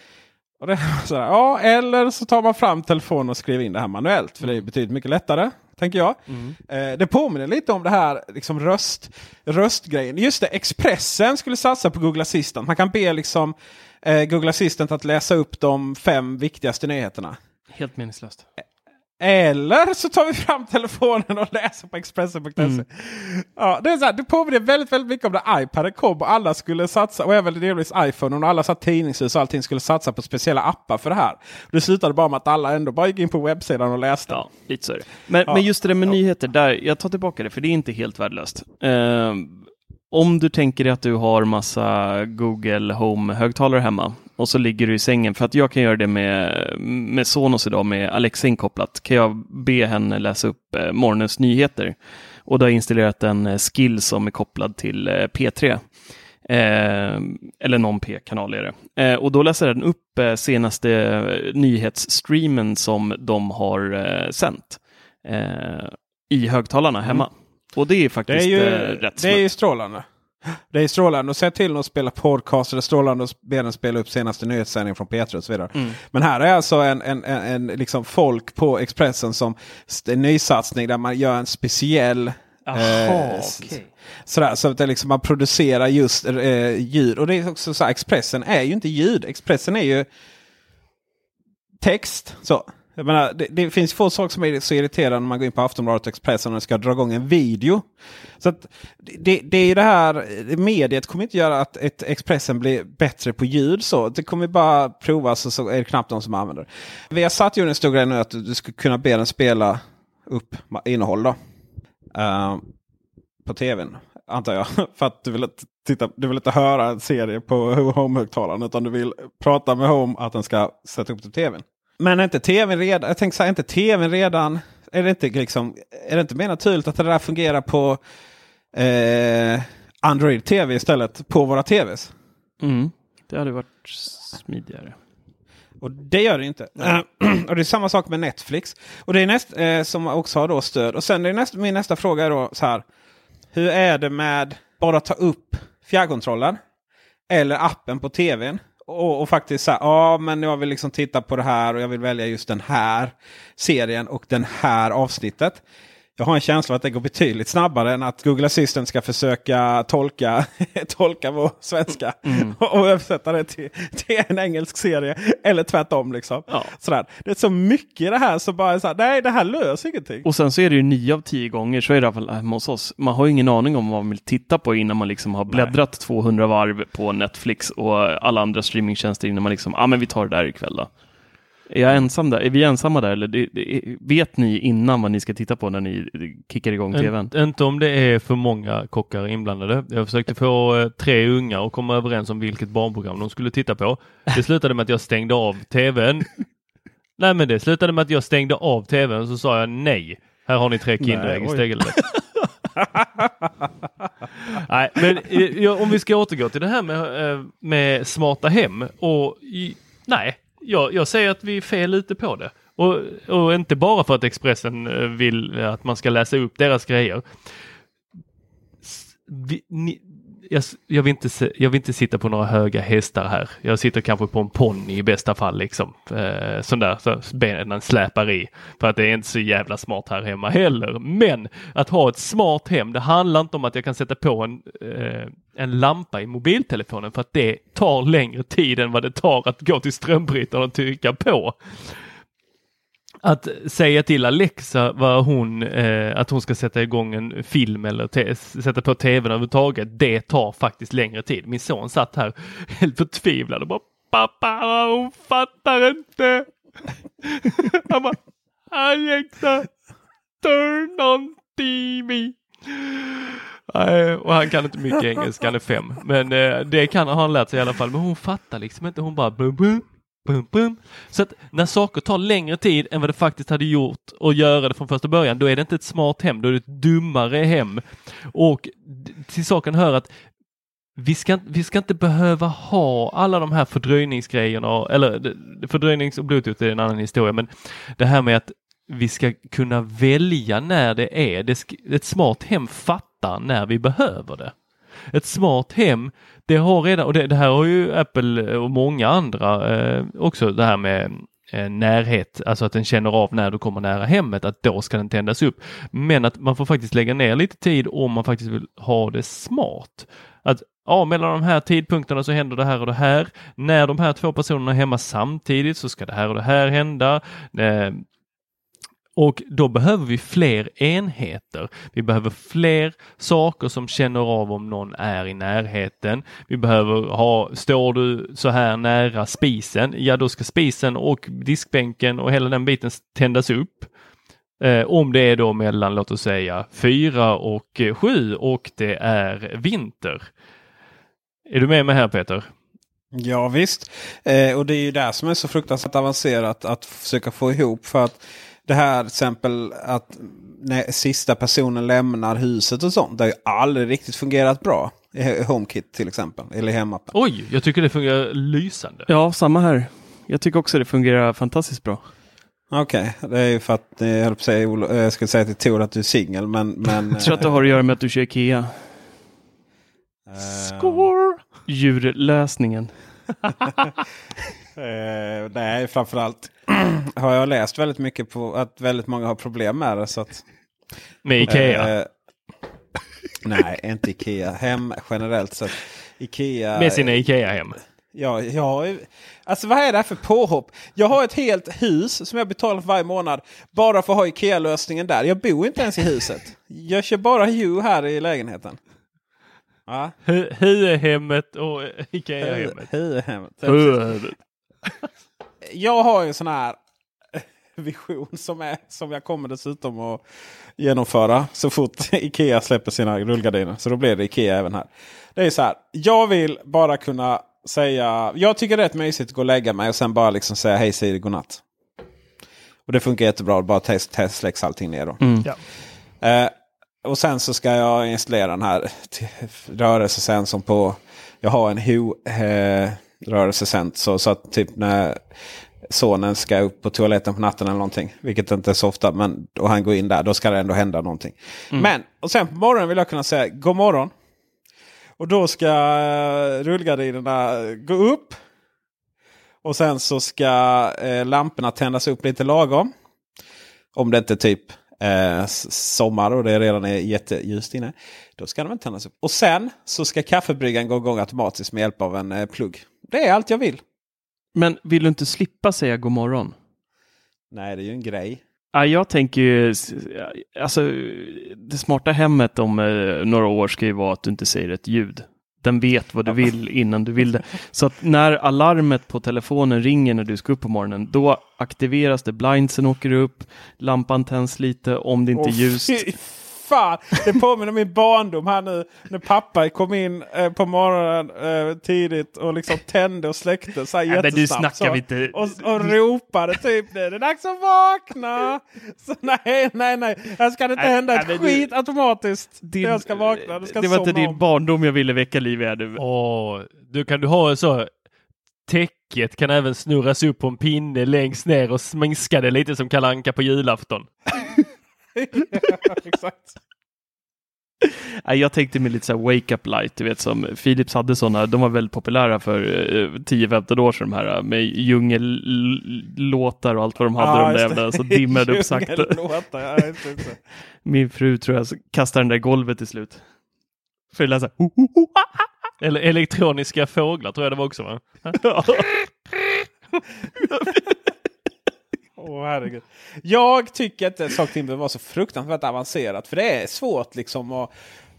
Speaker 3: Och det, så här, ja, eller så tar man fram telefonen och skriver in det här manuellt. För det är betydligt mycket lättare. Tänker jag.
Speaker 5: Mm.
Speaker 3: Eh, det påminner lite om det här liksom röst, röstgrejen. Just det, Expressen skulle satsa på Google Assistant. Man kan be liksom, eh, Google Assistant att läsa upp de fem viktigaste nyheterna.
Speaker 4: Helt meningslöst.
Speaker 3: Eller så tar vi fram telefonen och läser på Expressen.se.
Speaker 4: Mm.
Speaker 3: Ja, det, är så här, det påminner väldigt, väldigt mycket om när iPaden kom och alla skulle satsa, och även delvis iPhone och alla satt tidningshus och allting skulle satsa på speciella appar för det här. Det slutade bara med att alla ändå bara gick in på webbsidan och läste.
Speaker 4: Ja, lite så. Men,
Speaker 3: Ja.
Speaker 4: men just det där med nyheter, där, jag tar tillbaka det, för det är inte helt värdelöst. Eh, om du tänker dig att du har massa Google Home-högtalare hemma och så ligger du i sängen, för att jag kan göra det med, med Sonos idag med Alexa inkopplat, kan jag be henne läsa upp eh, morgonens nyheter. Och då har jag installerat en eh, skill som är kopplad till eh, P3. Eh, eller någon P-kanal är det. Eh, och då läser den upp eh, senaste eh, nyhetsstreamen som de har eh, sänt eh, i högtalarna hemma. Och det är
Speaker 3: Det
Speaker 4: faktiskt
Speaker 3: är ju,
Speaker 4: rätt
Speaker 3: det är ju strålande. Det är strålande att säga till att spela podcast. Det är strålande att be den spela upp senaste nyhetssändningen från P3 och så vidare.
Speaker 4: Mm.
Speaker 3: Men här är alltså en, en, en, en liksom folk på Expressen som en nysatsning där man gör en speciell
Speaker 4: Jaha,
Speaker 3: s-
Speaker 4: okej.
Speaker 3: Sådär, så att det liksom man producerar just eh, ljud. Och det är också så här, Expressen är ju inte ljud. Expressen är ju text. Så. Jag menar, det, det finns få saker som är så irriterande när man går in på Aftonbladet och Expressen och ska dra igång en video. Så att det, det är ju det här, mediet kommer inte göra att ett Expressen blir bättre på ljud. så Det kommer bara provas och så är det knappt de som använder det. Vi har satt ju en stor grej nu att du ska kunna be den spela upp innehåll. Då. Uh, på tvn. Antar jag. För att du vill, titta, du vill inte höra en serie på Home-högtalaren. Utan du vill prata med Home att den ska sätta upp till tvn. Men är inte tvn redan, jag tänker så här, är inte tvn redan, är det inte, liksom, är det inte mer naturligt att det där fungerar på eh, Android TV istället på våra tvs?
Speaker 4: Mm. Det hade varit smidigare.
Speaker 3: Och det gör det inte. Eh, och det är samma sak med Netflix. Och det är näst, eh, som också har då stöd. Och sen är näst, min nästa fråga är då så här. Hur är det med bara ta upp fjärrkontrollen? Eller appen på tvn. Och, och faktiskt säga ja men jag vill liksom titta på det här och jag vill välja just den här serien och den här avsnittet. Jag har en känsla att det går betydligt snabbare än att Google Assistant ska försöka tolka, tolka vår svenska och, och översätta det till, till en engelsk serie. Eller tvärtom. Liksom.
Speaker 4: Ja.
Speaker 3: Sådär. Det är så mycket i det här som bara är så här, nej det här löser ingenting.
Speaker 4: Och sen så är det ju nio av tio gånger, så är det i alla fall hemma hos oss. Man har ju ingen aning om vad man vill titta på innan man liksom har bläddrat 200 varv på Netflix och alla andra streamingtjänster innan man liksom, ja ah, men vi tar det där ikväll då. Är jag ensam där? Är vi ensamma där? Eller det, det, vet ni innan vad ni ska titta på när ni kickar igång tvn?
Speaker 5: Inte, inte om det är för många kockar inblandade. Jag försökte få eh, tre unga att komma överens om vilket barnprogram de skulle titta på. Det slutade med att jag stängde av tvn. Nej men det slutade med att jag stängde av tvn och så sa jag nej. Här har ni tre Kinderägg
Speaker 3: oj.
Speaker 5: istället. Nej, men eh, ja, om vi ska återgå till det här med, eh, med smarta hem och i, nej, jag, jag säger att vi är fel ute på det. Och, och inte bara för att Expressen eh, vill att man ska läsa upp deras grejer. Vi, ni, jag, jag, vill inte, jag vill inte sitta på några höga hästar här. Jag sitter kanske på en ponny i bästa fall liksom. Eh, sån där så benen släpar i. För att det är inte så jävla smart här hemma heller. Men att ha ett smart hem, det handlar inte om att jag kan sätta på en, eh, en lampa i mobiltelefonen för att det tar längre tid än vad det tar att gå till strömbrytaren och trycka på att säga till Alexa vad hon, eh, att hon ska sätta igång en film eller sätta på tvn överhuvudtaget, det tar faktiskt längre tid. Min son satt här helt förtvivlad och bara Pappa, hon fattar inte. Han bara Alexa, turn on TV. Nej, och han kan inte mycket engelska, han är fem. Men eh, det kan har han lärt sig i alla fall. Men hon fattar liksom inte. Hon bara bum, bum, bum, bum. Så att när saker tar längre tid än vad det faktiskt hade gjort att göra det från första början, då är det inte ett smart hem, då är det ett dummare hem. Och till saken hör att vi ska, vi ska inte behöva ha alla de här fördröjningsgrejerna, eller fördröjnings och bluetooth är en annan historia, men det här med att vi ska kunna välja när det är. Det ett smart hem fattar när vi behöver det. Ett smart hem, det har redan, och det, det här har ju Apple och många andra eh, också det här med eh, närhet, alltså att den känner av när du kommer nära hemmet, att då ska den tändas upp. Men att man får faktiskt lägga ner lite tid om man faktiskt vill ha det smart. Att ja, mellan de här tidpunkterna så händer det här och det här. När de här två personerna är hemma samtidigt så ska det här och det här hända. Eh, och då behöver vi fler enheter. Vi behöver fler saker som känner av om någon är i närheten. Vi behöver ha, står du så här nära spisen, ja då ska spisen och diskbänken och hela den biten tändas upp. Eh, om det är då mellan, låt oss säga, fyra och eh, sju och det är vinter. Är du med mig här Peter?
Speaker 3: Ja visst. Eh, och det är ju det som är så fruktansvärt avancerat att försöka få ihop. För att det här till exempel att när sista personen lämnar huset och sånt. Det har ju aldrig riktigt fungerat bra. I HomeKit till exempel. Eller i hemappen.
Speaker 5: Oj, jag tycker det fungerar lysande.
Speaker 4: Ja, samma här. Jag tycker också det fungerar fantastiskt bra.
Speaker 3: Okej, det är ju för att eh, jag höll säga, eh, jag skulle säga till Tor att du är singel. Men, men,
Speaker 4: Jag tror att det har att göra med att du kör Ikea.
Speaker 3: eh,
Speaker 5: Score!
Speaker 4: Djurlösningen.
Speaker 3: Eh, nej, framförallt har jag läst väldigt mycket på att väldigt många har problem med det. Så att,
Speaker 5: Med Ikea.
Speaker 3: eh, nej, inte Ikea. Hem generellt sett. Ikea.
Speaker 5: med sina Ikea-hem.
Speaker 3: Ja, ju- alltså vad är det här för påhopp? Jag har ett helt hus som jag betalar för varje månad. Bara för att ha Ikea-lösningen där. Jag bor inte ens i huset. Jag kör bara Hue här i lägenheten. Ja,
Speaker 5: Hu- Huehemmet och Ikea-hemmet.
Speaker 3: Hue-hemmet. Jag har ju en sån här vision som, är, som jag kommer dessutom att genomföra så fort Ikea släpper sina rullgardiner. Så då blir det Ikea även här. Det är så här. Jag vill bara kunna säga. Jag tycker det är rätt mysigt att gå och lägga mig och sen bara liksom säga hej Siri godnatt. Och det funkar jättebra. Bara test, test släcks allting ner då.
Speaker 5: Ja.
Speaker 3: Eh, och sen så ska jag installera den här rörelsesensorn på. Jag har en Hue eh. Så, att typ när sonen ska upp på toaletten på natten eller någonting. Vilket inte är så ofta. Men, och han går in där. Då ska det ändå hända någonting. Men och sen på morgonen vill jag kunna säga god morgon. Och då ska eh, rullgardinerna gå upp. Och sen så ska eh, lamporna tändas upp lite lagom. Om det inte typ eh, sommar och det redan är jätteljust inne. Då ska de inte tändas upp. Och sen så ska kaffebryggaren gå igång automatiskt med hjälp av en eh, plugg. Det är allt jag vill.
Speaker 4: Men vill du inte slippa säga god morgon?
Speaker 3: Nej, det är ju en grej.
Speaker 4: Ja, jag tänker ju, alltså det smarta hemmet om eh, några år ska ju vara att du inte säger ett ljud. Den vet vad du vill innan du vill det. Så att när alarmet på telefonen ringer när du ska upp på morgonen, då aktiveras det, blindsen åker upp, lampan tänds lite om det inte är
Speaker 3: Åh,
Speaker 4: ljust.
Speaker 3: Fan! Det påminner om min barndom här nu. När pappa kom in eh, på morgonen eh, tidigt och liksom tände och släckte så här
Speaker 4: Ja, men du snackar
Speaker 3: så,
Speaker 4: vi inte-
Speaker 3: Och, och ropade typ nu är det dags att vakna. Så nej, nej, nej. Här ska det inte
Speaker 4: Nej,
Speaker 3: hända
Speaker 4: nej,
Speaker 3: ett
Speaker 4: men du-
Speaker 3: skit automatiskt.
Speaker 4: Din-
Speaker 3: jag ska vakna. Ska
Speaker 4: det var inte din
Speaker 3: om.
Speaker 4: barndom jag ville väcka liv i här nu.
Speaker 5: Åh, du kan du ha en så Täcket kan även snurras upp på en pinne längst ner och sminska det lite som Kalle Anka på julafton.
Speaker 3: Exakt.
Speaker 4: Jag tänkte mig lite så här wake up light, du vet som Philips hade sådana, de var väldigt populära för eh, 10-15 år sedan de här eh, med djungellåtar och allt vad de hade, de där jävla så dimmade upp sakta.
Speaker 3: Djungellåtar, ja, just det, just det.
Speaker 4: Min fru tror jag kastar den där golvet till slut. För det lät så här, "Ho, ho, ho, ah."
Speaker 5: Eller elektroniska fåglar tror jag det var också va?
Speaker 3: Åh herregud. Jag tycker inte att Saker Timber var så fruktansvärt avancerat. För det är svårt liksom att...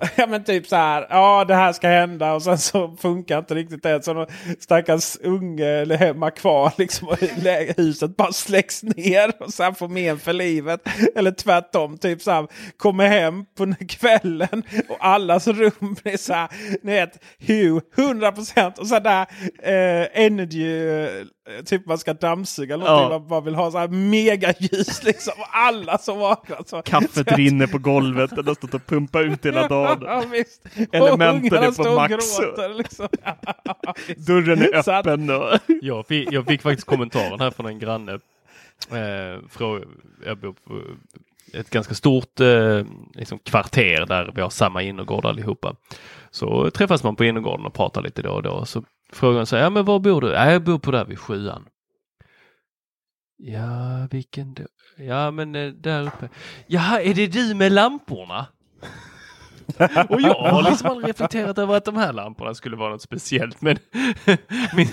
Speaker 3: Ja men typ så här. Ja det här ska hända och sen så funkar inte riktigt det. Så någon stackars unge eller hemma kvar liksom. Och huset bara släcks ner. Och sen får men för livet. Eller tvärtom. Typ så här. Kommer hem på kvällen. Och allas rum blir så här. Ni vet. Hu! 100% och så där eh, energy. Eh, Eh, typ man ska dammsuga eller någonting.
Speaker 4: Ja.
Speaker 3: Man bara vill ha så här megaljus liksom. Alla som vaknar. Så.
Speaker 4: Kaffet rinner på golvet, den har stått och pumpat ut hela dagen.
Speaker 3: Ja, visst.
Speaker 4: Elementen är på max.
Speaker 3: gråter, Liksom. Ja, visst.
Speaker 4: Dörren är
Speaker 3: Så att-
Speaker 4: öppen och...
Speaker 5: Jag fick, jag fick faktiskt kommentaren här från en granne Eh, frå- jag bor på ett ganska stort eh, liksom kvarter där vi har samma innergård allihopa. Så träffas man på innergården och pratar lite då och då. Så så här, ja men var bor du? Ja, jag bor på där vid sjuan. Ja, vilken då? Ja, men eh, där uppe. Jaha, är det du med lamporna? Och jag har liksom aldrig reflekterat över att de här lamporna skulle vara något speciellt. Men min,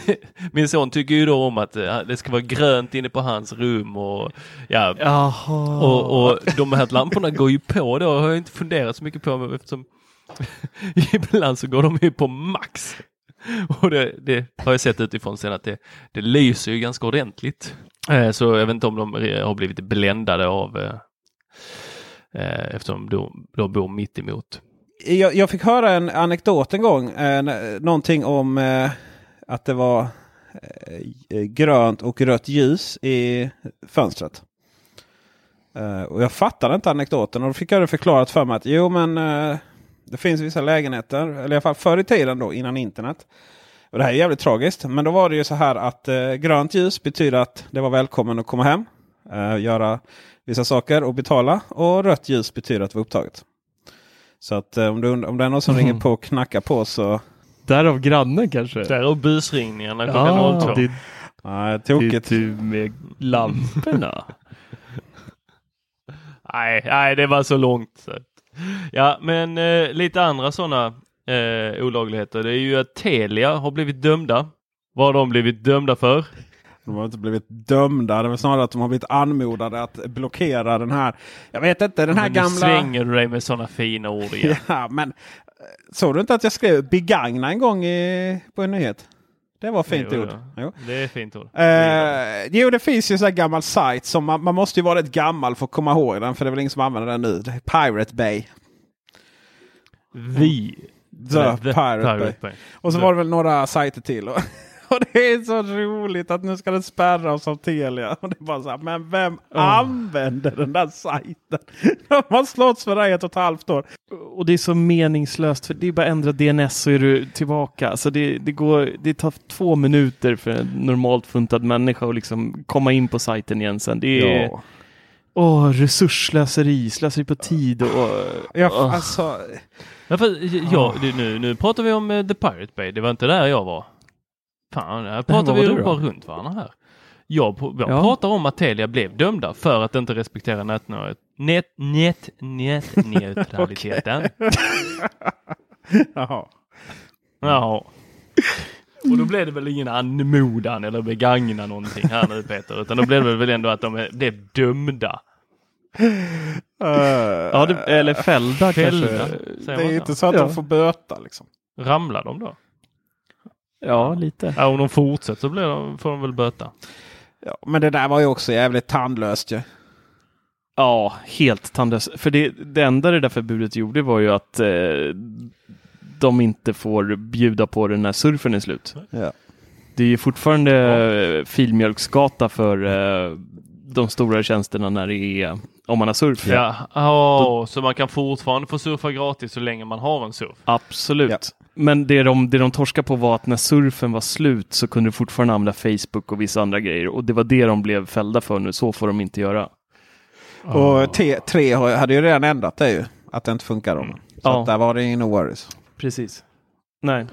Speaker 5: min son tycker ju då om att eh, det ska vara grönt inne på hans rum och ja,
Speaker 4: Jaha.
Speaker 5: och, och de här lamporna går ju på då har jag inte funderat så mycket på eftersom ibland så går de ju på max. Och det, det har jag sett utifrån sen att det, det lyser ju ganska ordentligt. Eh, så jag vet inte om de har blivit bländade av eh, eh, eftersom de de bor mitt emot.
Speaker 3: Jag, jag fick höra en anekdot en gång. Eh, någonting om eh, att det var eh, grönt och rött ljus i fönstret. Eh, och jag fattade inte anekdoten och då fick jag det förklarat för mig att jo men det finns vissa lägenheter, eller i alla fall förr i tiden då innan internet. Och det här är jävligt tragiskt. Men då var det ju så här att eh, grönt ljus betyder att det var välkommen att komma hem. Eh, göra vissa saker och betala. Och rött ljus betyder att vara upptaget. Så att eh, om, du, om det är någon som
Speaker 4: Mhm.
Speaker 3: ringer på och knackar på så...
Speaker 4: Därav grannen kanske?
Speaker 5: Därav busringningarna klockan
Speaker 4: Ja,
Speaker 5: 02.
Speaker 4: det,
Speaker 3: Nej,
Speaker 4: det
Speaker 3: tokigt.
Speaker 4: är du med lamporna.
Speaker 5: Nej, nej, det var så långt. Så. Ja, men eh, lite andra sådana eh, olagligheter. Det är ju att Telia har blivit dömda. Vad har de blivit dömda för?
Speaker 3: De har inte blivit dömda. Det var snarare att de har blivit anmodade att blockera den här. Jag vet inte, den här
Speaker 5: Men nu
Speaker 3: gamla...
Speaker 5: svänger du dig med sådana fina ord igen.
Speaker 3: Ja, men eh, såg du inte att jag skrev begagna en gång i, på en nyhet? Det var fint
Speaker 5: Jo,
Speaker 3: ord. Jo.
Speaker 5: Det är fint ord.
Speaker 3: Eh, jo, det finns ju så här gammal sajt som man, man måste ju vara rätt gammal för att komma ihåg den. För det är väl ingen som använder den nu. Pirate Bay.
Speaker 5: Vi.
Speaker 3: The, Pirate, Bay.
Speaker 5: Bay.
Speaker 3: Och så
Speaker 5: The-
Speaker 3: var det väl några sajter till. Och, det är så roligt att nu ska den spärras av Telia. Och det är bara så här, men vem använder den där sajten? De har slått för det i ett och ett halvt år.
Speaker 4: Och det är så meningslöst för det är bara att ändra DNS så är du tillbaka. Alltså det, det, går, det tar två minuter för en normalt funtad människa att liksom komma in på sajten igen sen. Det är
Speaker 3: Ja.
Speaker 4: åh, resursslöseri, slöseri på tid och...
Speaker 3: Ja,
Speaker 4: åh.
Speaker 3: alltså,
Speaker 5: Ja, för, ja, det, nu, nu pratar vi om eh, The Pirate Bay. Det var inte där jag var. Fan, här pratar vi ju bara runt varandra här. Jag, jag
Speaker 4: Ja.
Speaker 5: pratar om att Telia blev dömda för att inte respektera nätnöjet. Net, net, nätneutraliteten.
Speaker 3: jaha.
Speaker 5: Jaha. Och då blev det väl ingen anmodan eller begagna någonting här nu Peter, utan då blev det väl ändå att de är- blev dömda.
Speaker 4: Ja, det, eller fällda,
Speaker 5: Fällda.
Speaker 4: kanske.
Speaker 3: det är inte så att
Speaker 4: Ja.
Speaker 3: de får böta liksom.
Speaker 5: Ramlar de då?
Speaker 4: Ja, lite.
Speaker 5: Ja, om de fortsätter så blir de, får de väl böta.
Speaker 3: Ja, men det där var ju också jävligt tandlöst ju.
Speaker 4: Ja, helt tandlöst. För det, det enda det där förbudet gjorde var ju att eh, de inte får bjuda på den när surfen är slut.
Speaker 3: Ja.
Speaker 4: Det är ju fortfarande eh, filmjölksgata för eh, de stora tjänsterna när det är om man har surf.
Speaker 5: Ja, ja så man kan fortfarande få surfa gratis så länge man har en surf.
Speaker 4: Absolut.
Speaker 3: Ja.
Speaker 4: Men det de, det de torskade på var att när surfen var slut så kunde du fortfarande använda Facebook och vissa andra grejer. Och det var det de blev fällda för nu. Så får de inte göra.
Speaker 3: Och T3 har- hade ju redan ändrat det ju. Att det inte funkar om. Så
Speaker 4: Ja.
Speaker 3: att där var det ingen no worries.
Speaker 4: Precis. Nej.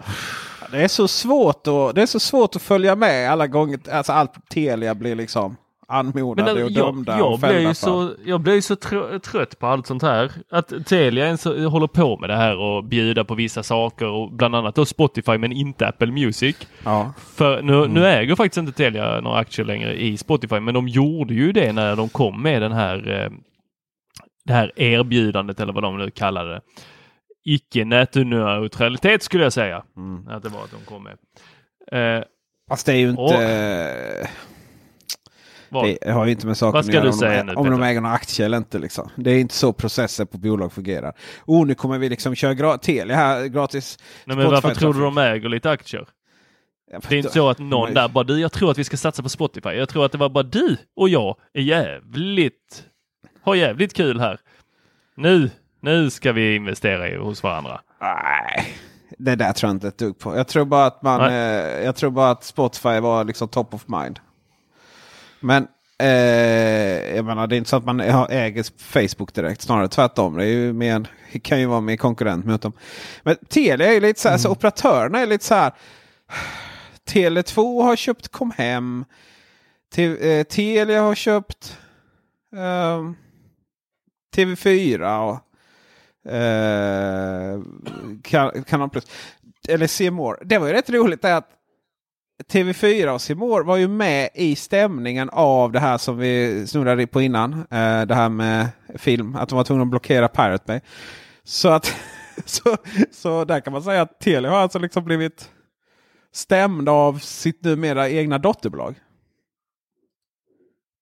Speaker 3: Det är så svårt att, det är så svårt att följa med alla gånger. Alltså allt Telia blir liksom anmodade
Speaker 5: Men
Speaker 3: och
Speaker 5: jag,
Speaker 3: dömda
Speaker 5: jag,
Speaker 3: och
Speaker 5: blev ju så, jag ju så trö- trött på allt sånt här. Att Telia ens håller på med det här och bjuda på vissa saker och bland annat då Spotify men inte Apple Music.
Speaker 3: Ja.
Speaker 5: För nu,
Speaker 3: Mm.
Speaker 5: nu äger faktiskt inte Telia några aktier längre i Spotify men de gjorde ju det när de kom med den här eh, det här erbjudandet eller vad de nu kallade det. Icke nätneutralitet skulle jag säga.
Speaker 3: Mm.
Speaker 5: Att det var att de kom med. Eh,
Speaker 3: Fast det är ju inte...
Speaker 5: Och- vad?
Speaker 3: Det har ju inte med saken att göra om, de,
Speaker 5: nu,
Speaker 3: om de äger några aktier eller inte. Liksom. Det är inte så processer på bolag fungerar. Oh, nu kommer vi liksom köra gra- Telia här gratis.
Speaker 5: Nej, men varför tror du de äger lite aktier? Det är inte så att någon där bara du, jag tror att vi ska satsa på Spotify. Jag tror att det var bara du och jag är jävligt, har jävligt kul här. Nu, nu ska vi investera i, hos varandra.
Speaker 3: Nej, det där tror jag inte ett dugg på. Jag tror bara att man, eh, jag tror bara att Spotify var liksom top of mind. Men Eh, jag menar, det är inte så att man äger Facebook direkt. Snarare tvärtom. Det är ju mer, kan ju vara mer konkurrent mot dem. Men Telia är lite så här, mm. så operatörerna är lite så här. Tele2 har köpt Comhem. Eh, Telia har köpt eh, TV4. Och, eh, Kanal Plus. Eller C Det var ju rätt roligt att TV4 och Simor var ju med i stämningen av det här som vi snurrade på innan. Eh, det här med film, att de var tvungna att blockera Pirate Bay. Så, att, så, så där kan man säga att Telia har alltså liksom blivit stämd av sitt numera egna dotterbolag.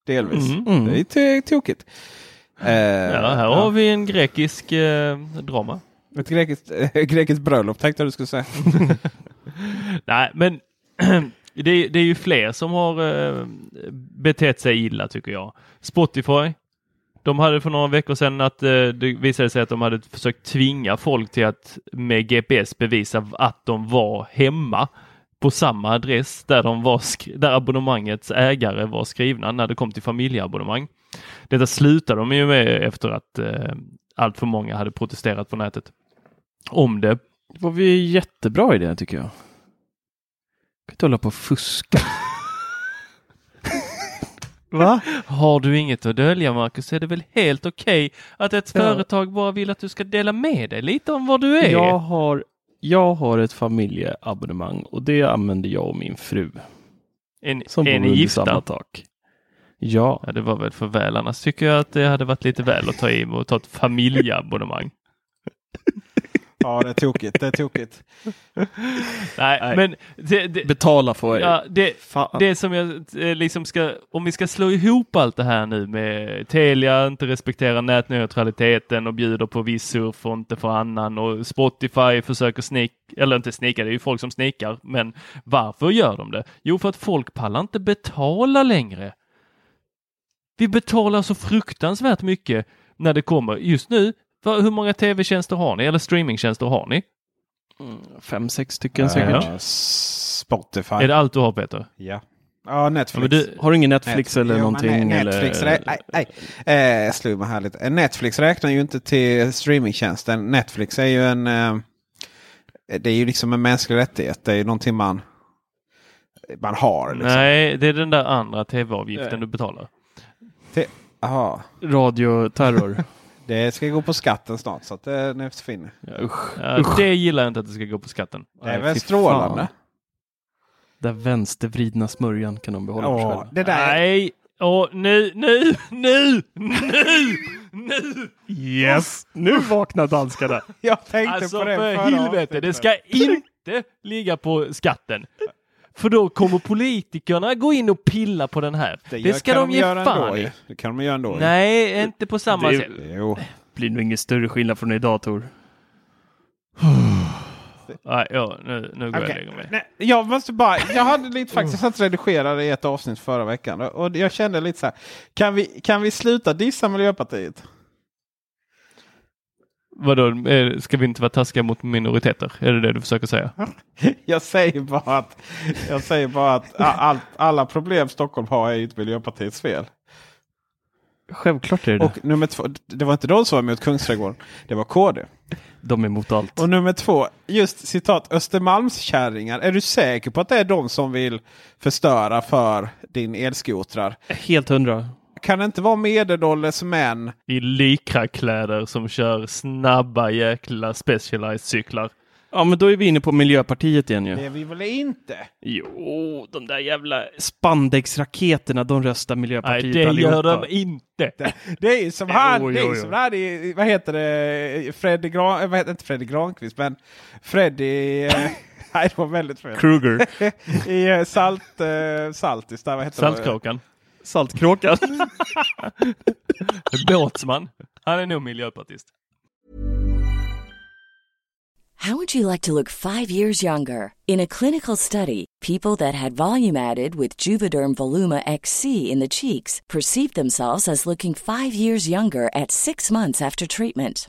Speaker 3: Delvis. Mm, mm. Det är tokigt.
Speaker 5: Eh, ja, här ja. har vi en grekisk eh, drama.
Speaker 3: Ett grekiskt, äh, grekiskt bröllop tänkte jag du skulle säga.
Speaker 5: Nej, men det, det, är ju fler som har eh, betett sig illa tycker jag. Spotify. De hade för några veckor sedan att eh, det visade sig att de hade försökt tvinga folk till att med GPS bevisa att de var hemma på samma adress där, de var där abonnemangets ägare var skrivna när det kom till familjeabonnemang. Detta slutade de ju med efter att eh, allt för många hade protesterat på nätet om det.
Speaker 4: Det var ju jättebra idé tycker jag kan inte hålla på och fuska.
Speaker 5: Va? Har du inget att dölja Marcus är det väl helt okej att ett ja. företag bara vill att du ska dela med dig lite om vad du är?
Speaker 4: Jag har, jag har ett familjeabonnemang och det använder jag och min fru.
Speaker 5: En, som är ni gifta? Samma tak.
Speaker 4: Ja.
Speaker 5: ja. Det var väl för väl. Annars tycker jag att det hade varit lite väl att ta i och ta ett familjeabonnemang.
Speaker 3: Ja, det är tokigt. Det är tokigt.
Speaker 5: Nej, Nej. men
Speaker 4: det, det, betala för
Speaker 5: ja, det, det som jag eh, liksom ska, om vi ska slå ihop allt det här nu med Telia inte respekterar nätneutraliteten och bjuder på viss surf och inte för annan och Spotify försöker snika, eller inte snika, det är ju folk som snikar, men varför gör de det? Jo, för att folk pallar inte betala längre. Vi betalar så fruktansvärt mycket när det kommer. Just nu hur många tv-tjänster har ni eller streamingtjänster har ni?
Speaker 4: Mm, fem, sex stycken säkert. Uh,
Speaker 3: Spotify.
Speaker 5: Är det allt du har Peter?
Speaker 3: Ja. Ja, Netflix.
Speaker 4: Du, har du ingen Netflix, Netflix eller jo, någonting?
Speaker 3: Nej, Netflix eller? Nej, nej. Eh, jag slog mig här lite. Netflix räknar ju inte till streamingtjänsten. Netflix är ju en... Eh, det är ju liksom en mänsklig rättighet. Det är ju någonting man, man har. Liksom.
Speaker 5: Nej, det är den där andra tv-avgiften du betalar.
Speaker 3: Jaha.
Speaker 4: Radioterror.
Speaker 3: Det ska gå på skatten snart så att det försvinner.
Speaker 5: Ja, usch. Ja, usch. Det gillar jag inte att det ska gå på skatten.
Speaker 3: Det är väl strålande.
Speaker 4: Den vänstervridna smörjan kan de behålla Åh,
Speaker 5: själva. Det där... Nej, Åh, nu, nu, nu, nu, nu!
Speaker 4: Yes, nu vaknar danskarna.
Speaker 3: Jag tänkte alltså, på det
Speaker 5: för helvete, det ska inte ligga på skatten. För då kommer politikerna gå in och pilla på den här. Det, det ska de, de ge fan
Speaker 3: i. Det kan de göra ändå.
Speaker 5: Nej, inte på samma det, sätt.
Speaker 4: Jo. blir nog ingen större skillnad från idag Tor.
Speaker 5: Nej, ja, nu, nu går okay. jag och lägger mig.
Speaker 3: Nej, jag måste bara, jag hade lite faktiskt att redigera i ett avsnitt förra veckan. Och jag kände lite så här. Kan vi, kan vi sluta dissa Miljöpartiet?
Speaker 5: Vadå, ska vi inte vara taskiga mot minoriteter? Är det det du försöker säga?
Speaker 3: jag säger bara att, jag säger bara att all, alla problem Stockholm har är inte Miljöpartiets fel.
Speaker 4: Självklart är det
Speaker 3: Och nummer två, det var inte de som var emot Kungsträdgården. Det var KD.
Speaker 4: De är emot allt.
Speaker 3: Och nummer två, just citat Östermalmskärringar. Är du säker på att det är de som vill förstöra för din elskotrar?
Speaker 4: Helt hundra
Speaker 3: kan det inte vara medelålders män
Speaker 5: i likrakläder som kör snabba jäkla specialized cyklar?
Speaker 4: Ja, men då är vi inne på Miljöpartiet igen ju.
Speaker 3: Det är vi väl inte?
Speaker 4: Jo, de där jävla spandexraketerna, de röstar Miljöpartiet
Speaker 5: Nej, det allihopa. gör de inte.
Speaker 3: Det, det är som han, jo, jo, jo. det är som han vad heter det, Freddy Gran, vad heter inte Freddy Granqvist, men Freddy, eh, nej det var väldigt fel.
Speaker 4: Kruger.
Speaker 3: I uh, Salt, uh, Saltis, där vad heter
Speaker 5: Saltkråkan.
Speaker 4: Saltkråkan.
Speaker 5: Båtsman. Han är nog miljöpartist.
Speaker 6: How would you like to look five years younger? In a clinical study, people that had volume added with Juvederm Voluma XC in the cheeks perceived themselves as looking five years younger at six months after treatment.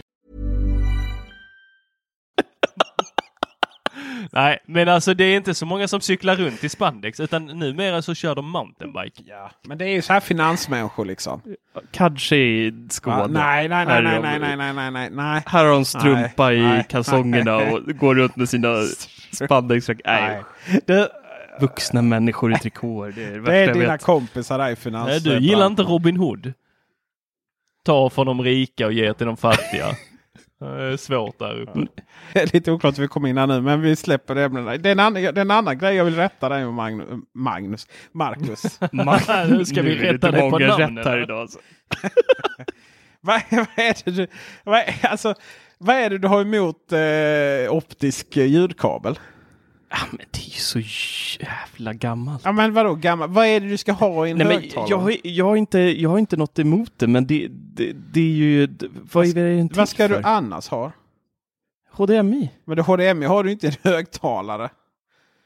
Speaker 5: Nej, men alltså det är inte så många som cyklar runt i spandex utan numera så kör de mountainbike.
Speaker 3: Ja, men det är ju så här finansmänniskor liksom.
Speaker 4: Kanske i Skåne.
Speaker 3: Ja, nej, nej, nej,
Speaker 4: Här
Speaker 3: nej, nej, nej, nej, nej, nej, nej.
Speaker 4: Här har de strumpa
Speaker 3: Nej,
Speaker 4: i
Speaker 3: nej,
Speaker 4: kalsongerna
Speaker 3: nej.
Speaker 4: och går runt med sina spandexjackor. Nej.
Speaker 3: Du,
Speaker 4: Vuxna människor i trikåer. Det är det
Speaker 3: det är dina
Speaker 4: vet.
Speaker 3: kompisar där i
Speaker 5: Nej,
Speaker 3: finans.
Speaker 5: du gillar inte Robin Hood? Ta från de rika och ge till de fattiga. Svårt där uppe.
Speaker 3: Det är lite oklart hur vi kom in här nu, men vi släpper det ämnena. Det är en annan, det är en annan grej jag vill rätta dig med Magnus. Magnus Marcus.
Speaker 5: Nu ska vi rätta dig på
Speaker 4: här idag. Alltså.
Speaker 3: vad, vad är det du, vad, är- alltså, vad är det du har emot eh, optisk ljudkabel?
Speaker 4: Ja, men det är ju så jävla gammalt.
Speaker 3: Ja men vadå gammal? Vad är det du ska ha i en
Speaker 4: Nej, men
Speaker 3: högtalare?
Speaker 4: jag, har- jag, har inte, jag har inte något emot det, men det, det, det är ju... Vad är det
Speaker 3: Vad ska
Speaker 4: för?
Speaker 3: du annars ha?
Speaker 4: HDMI?
Speaker 3: Men det HDMI har du inte en högtalare.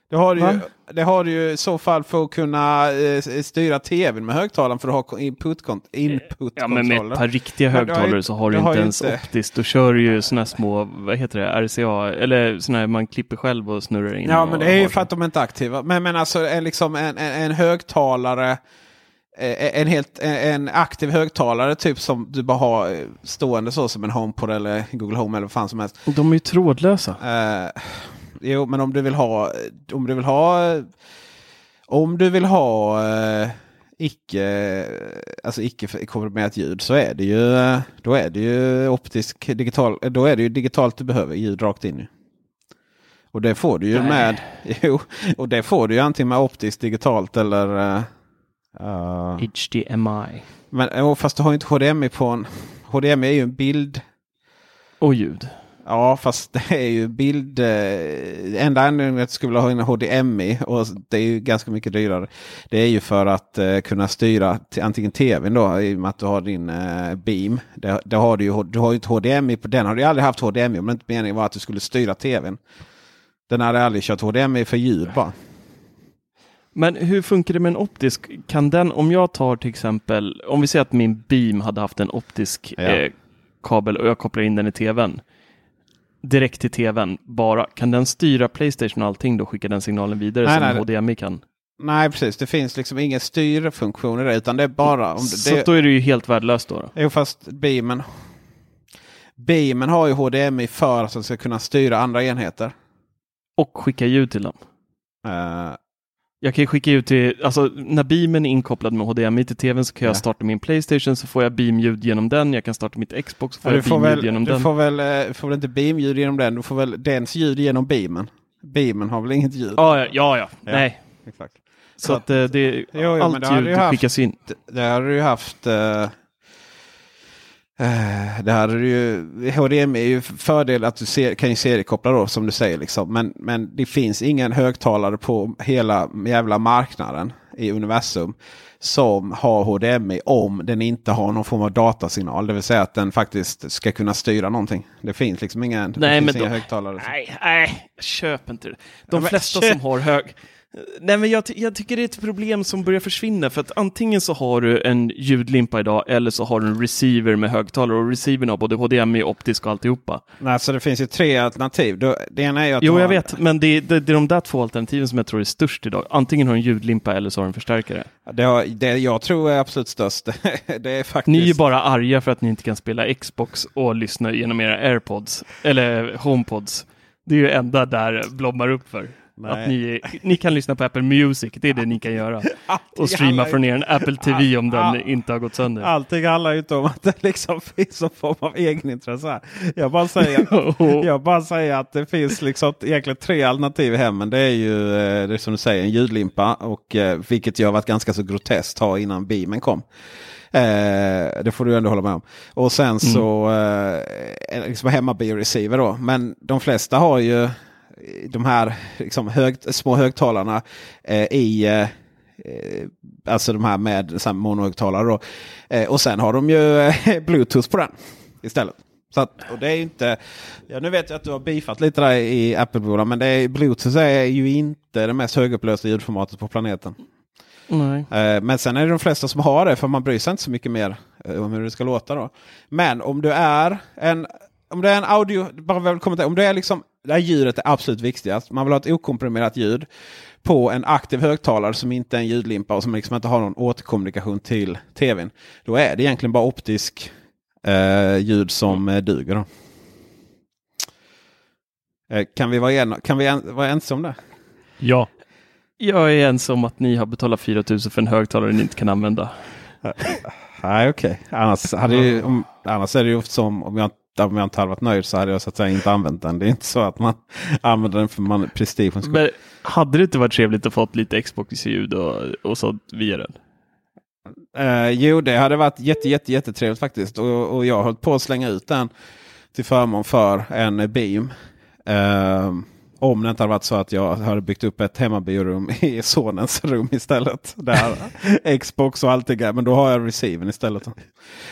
Speaker 3: Det har, du ju,
Speaker 4: Va?
Speaker 3: det har du ju i så fall för att kunna eh, styra tvn med högtalaren för att ha input-kontroller. Input
Speaker 4: Ja, men med ett par riktiga
Speaker 3: du har ju-
Speaker 4: högtalare så har du
Speaker 3: du har
Speaker 4: inte
Speaker 3: ju
Speaker 4: ens
Speaker 3: inte-
Speaker 4: optiskt. Då kör du ju här små, vad heter det, RCA, eller såna här man klipper själv och snurrar in.
Speaker 3: Ja men det är ju
Speaker 4: har
Speaker 3: för att de inte är aktiva. Men, men alltså en, liksom en, en, en högtalare. eh, En, helt, en, aktiv högtalare typ som du bara har eh, stående så som en HomePod eller Google Home eller vad fan som helst.
Speaker 4: De är ju trådlösa.
Speaker 3: Eh, jo, men om du vill ha, om du vill ha, om du vill ha eh, icke, alltså icke komprimerat ljud så är det ju, eh, då är det ju optisk digital, då är det ju digitalt du behöver ljud rakt in. Och det får du ju
Speaker 4: Nej.
Speaker 3: med, jo, och det får du ju antingen med optiskt digitalt eller eh, eh,
Speaker 4: HDMI.
Speaker 3: men fast du har ju inte HDMI på en, HDMI är ju en bild
Speaker 4: Och ljud.
Speaker 3: Ja, fast det är ju bild... Eh, enda anledningen att du skulle vilja ha en HDMI och det är ju ganska mycket dyrare. Det är ju för att eh, kunna styra till antingen tvn då i och med att du har din eh, beam. Det, det har du, ju, du har ju inte HDMI på den. har du aldrig haft HDMI om det inte meningen var att du skulle styra tvn. Den hade aldrig kört HDMI för ljud bara.
Speaker 4: Men hur funkar det med en optisk? Kan den, om jag tar till exempel, om vi säger att min beam hade haft en optisk
Speaker 3: Ja.
Speaker 4: eh, kabel och jag kopplar in den i tvn. Direkt till tvn bara. Kan den styra Playstation och allting då? Skickar den signalen vidare
Speaker 3: Nej,
Speaker 4: som
Speaker 3: nej.
Speaker 4: HDMI kan?
Speaker 3: Nej, precis. Det finns liksom ingen styrfunktion i det. Utan det är bara... Om det,
Speaker 4: Så
Speaker 3: det,
Speaker 4: då är det ju helt värdelöst då. då.
Speaker 3: Jo, fast beamen... Beamen har ju HDMI för att den ska kunna styra andra enheter.
Speaker 4: Och skicka ljud till dem.
Speaker 3: Eh,
Speaker 4: Jag kan skicka ut till, alltså när beamen är inkopplad med HDMI till tvn så kan jag
Speaker 3: Ja.
Speaker 4: starta min Playstation så får jag beamljud genom den. Jag kan starta mitt Xbox så får
Speaker 3: Ja,
Speaker 4: jag
Speaker 3: du
Speaker 4: beamljud
Speaker 3: väl,
Speaker 4: genom
Speaker 3: du
Speaker 4: den.
Speaker 3: får väl, eh, får väl inte beamljud genom den. Du får väl dens ljud genom beamen. Beamen har väl inget ljud?
Speaker 4: Ja, ja, ja, ja. nej.
Speaker 3: Exakt.
Speaker 4: Så att eh, det,
Speaker 3: Jo,
Speaker 4: allt ljud
Speaker 3: du
Speaker 4: skickas in.
Speaker 3: Det hade du ju haft. eh, eh, det hade du ju. HDMI är ju fördel att du ser, kan ju seriekoppla då som du säger. Liksom. Men, men det finns ingen högtalare på hela jävla marknaden i universum som har HDMI om den inte har någon form av datasignal. Det vill säga att den faktiskt ska kunna styra någonting. Det finns liksom ingen,
Speaker 4: Nej, men
Speaker 3: inga
Speaker 4: då-
Speaker 3: högtalare.
Speaker 4: Nej, nej, köp inte det. De
Speaker 3: Ja, men
Speaker 4: flesta
Speaker 3: köp-
Speaker 4: som har hög... Nej, men jag, jag tycker det är ett problem som börjar försvinna för att antingen så har du en ljudlimpa idag eller så har du en receiver med högtalare och receivern har både HDMI, optisk och alltihopa.
Speaker 3: Nej, så det finns ju tre alternativ. Det ena är att
Speaker 4: Jo, jag vet, men det, det, det är de där två alternativen som jag tror är störst idag. Antingen har du en ljudlimpa eller så har du en förstärkare.
Speaker 3: Det, har, det jag tror är absolut störst. det är faktiskt...
Speaker 4: Ni är ju bara arga för att ni inte kan spela Xbox och lyssna genom era airpods, eller homepods. Det är ju enda där blommar upp för.
Speaker 3: Nej.
Speaker 4: Att ni, ni kan lyssna på Apple Music, det är det ni kan göra. Och streama från er Apple TV om den inte har gått sönder.
Speaker 3: Allting handlar ju inte om att det liksom finns någon form av egenintresse. här. Jag bara säger, jag bara säger att det finns liksom egentligen tre alternativ i hemmen. Det är ju eh, det är som du säger en ljudlimpa. Och, eh, vilket ju har varit ganska så groteskt ha innan beamen kom. Eh, det får du ändå hålla med om. Och sen så eh, liksom hemmabioreceiver då. Men de flesta har ju de här liksom hög, små högtalarna eh, i eh, eh, Alltså de här med här monohögtalare. Då. Eh, och sen har de ju eh, Bluetooth på den istället. Så att, och det är inte, ja, nu vet jag att du har bifat lite där i Apple-bolag. Men det är, Bluetooth är ju inte det mest högupplösta ljudformatet på planeten.
Speaker 4: Nej.
Speaker 3: Eh, Men sen är det de flesta som har det för man bryr sig inte så mycket mer eh, om hur det ska låta. då. Men om du är en, om det är en audio, bara väl kommentera, om det är liksom, det här ljudet är absolut viktigast. Man vill ha ett okomprimerat ljud på en aktiv högtalare som inte är en ljudlimpa och som liksom inte har någon återkommunikation till tvn. Då är det egentligen bara optisk eh, ljud som eh, duger. Då. Eh, kan vi vara, en, kan vi en, vara ense om det?
Speaker 5: Ja.
Speaker 4: Jag är ens om att ni har betalat 4 000 för en högtalare ni inte kan använda.
Speaker 3: Nej, okej. Annars, hade ju, om, annars är det ju ofta som om jag, om jag inte hade varit nöjd så hade jag så att säga inte använt den. Det är inte så att man använder den för man prestigens skull.
Speaker 4: Men hade det inte varit trevligt att få lite Xbox-ljud och, och sånt via den?
Speaker 3: Eh, jo, det hade varit jätte, jätte, jättetrevligt faktiskt. Och, och jag höll på att slänga ut den till förmån för en Beam. Eh, om det inte hade varit så att jag hade byggt upp ett hemmabiorum i sonens rum istället. Där Xbox och allting är. Men då har jag receiven istället. Och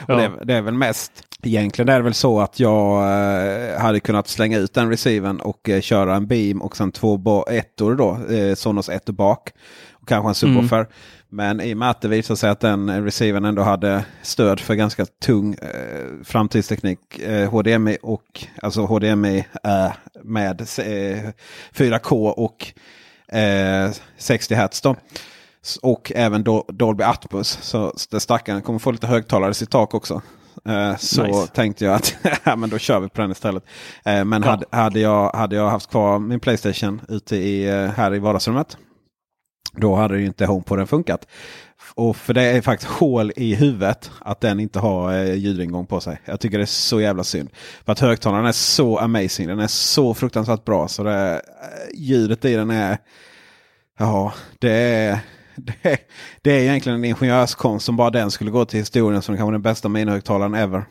Speaker 4: Ja.
Speaker 3: det, det är väl mest. Egentligen är det väl så att jag eh, hade kunnat slänga ut den receiven och eh, köra en beam och sen två ettor då. Eh, Sonos ettor bak. Och kanske en subwoofer. Men i och med att det visade sig att den eh, receiven ändå hade stöd för ganska tung eh, framtidsteknik. Eh, HDMI och alltså HDMI eh, med eh, 4K och eh, 60 Hz. Då. Och även Do- Dolby Atmos. Så den stackaren kommer få lite högtalare i sitt tak också. Eh, så
Speaker 4: Nice.
Speaker 3: tänkte jag att ja, men då kör vi på den istället. Eh, men
Speaker 4: Ja.
Speaker 3: hade, hade, jag, hade jag haft kvar min Playstation ute i, eh, här i vardagsrummet. Då hade ju inte HomePoden funkat. Och för det är faktiskt hål i huvudet att den inte har eh, ljudingång på sig. Jag tycker det är så jävla synd. För att högtalaren är så amazing. Den är så fruktansvärt bra. Så det, eh, ljudet i den är... Ja, det är... Det det är egentligen en ingenjörskonst som bara den skulle gå till historien som kanske den bästa minihögtalaren ever.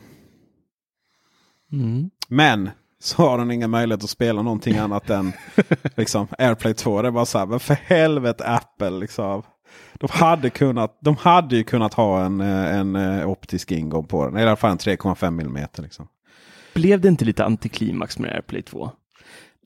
Speaker 4: Mm.
Speaker 3: Men så har den ingen möjlighet att spela någonting annat än liksom, AirPlay 2. Det är bara så här, men för helvete Apple liksom. De hade, kunnat, de hade ju kunnat ha en, eh, en, en optisk ingång på den. I alla fall en 3,5 mm. Liksom.
Speaker 4: Blev det inte lite antiklimax med AirPlay 2?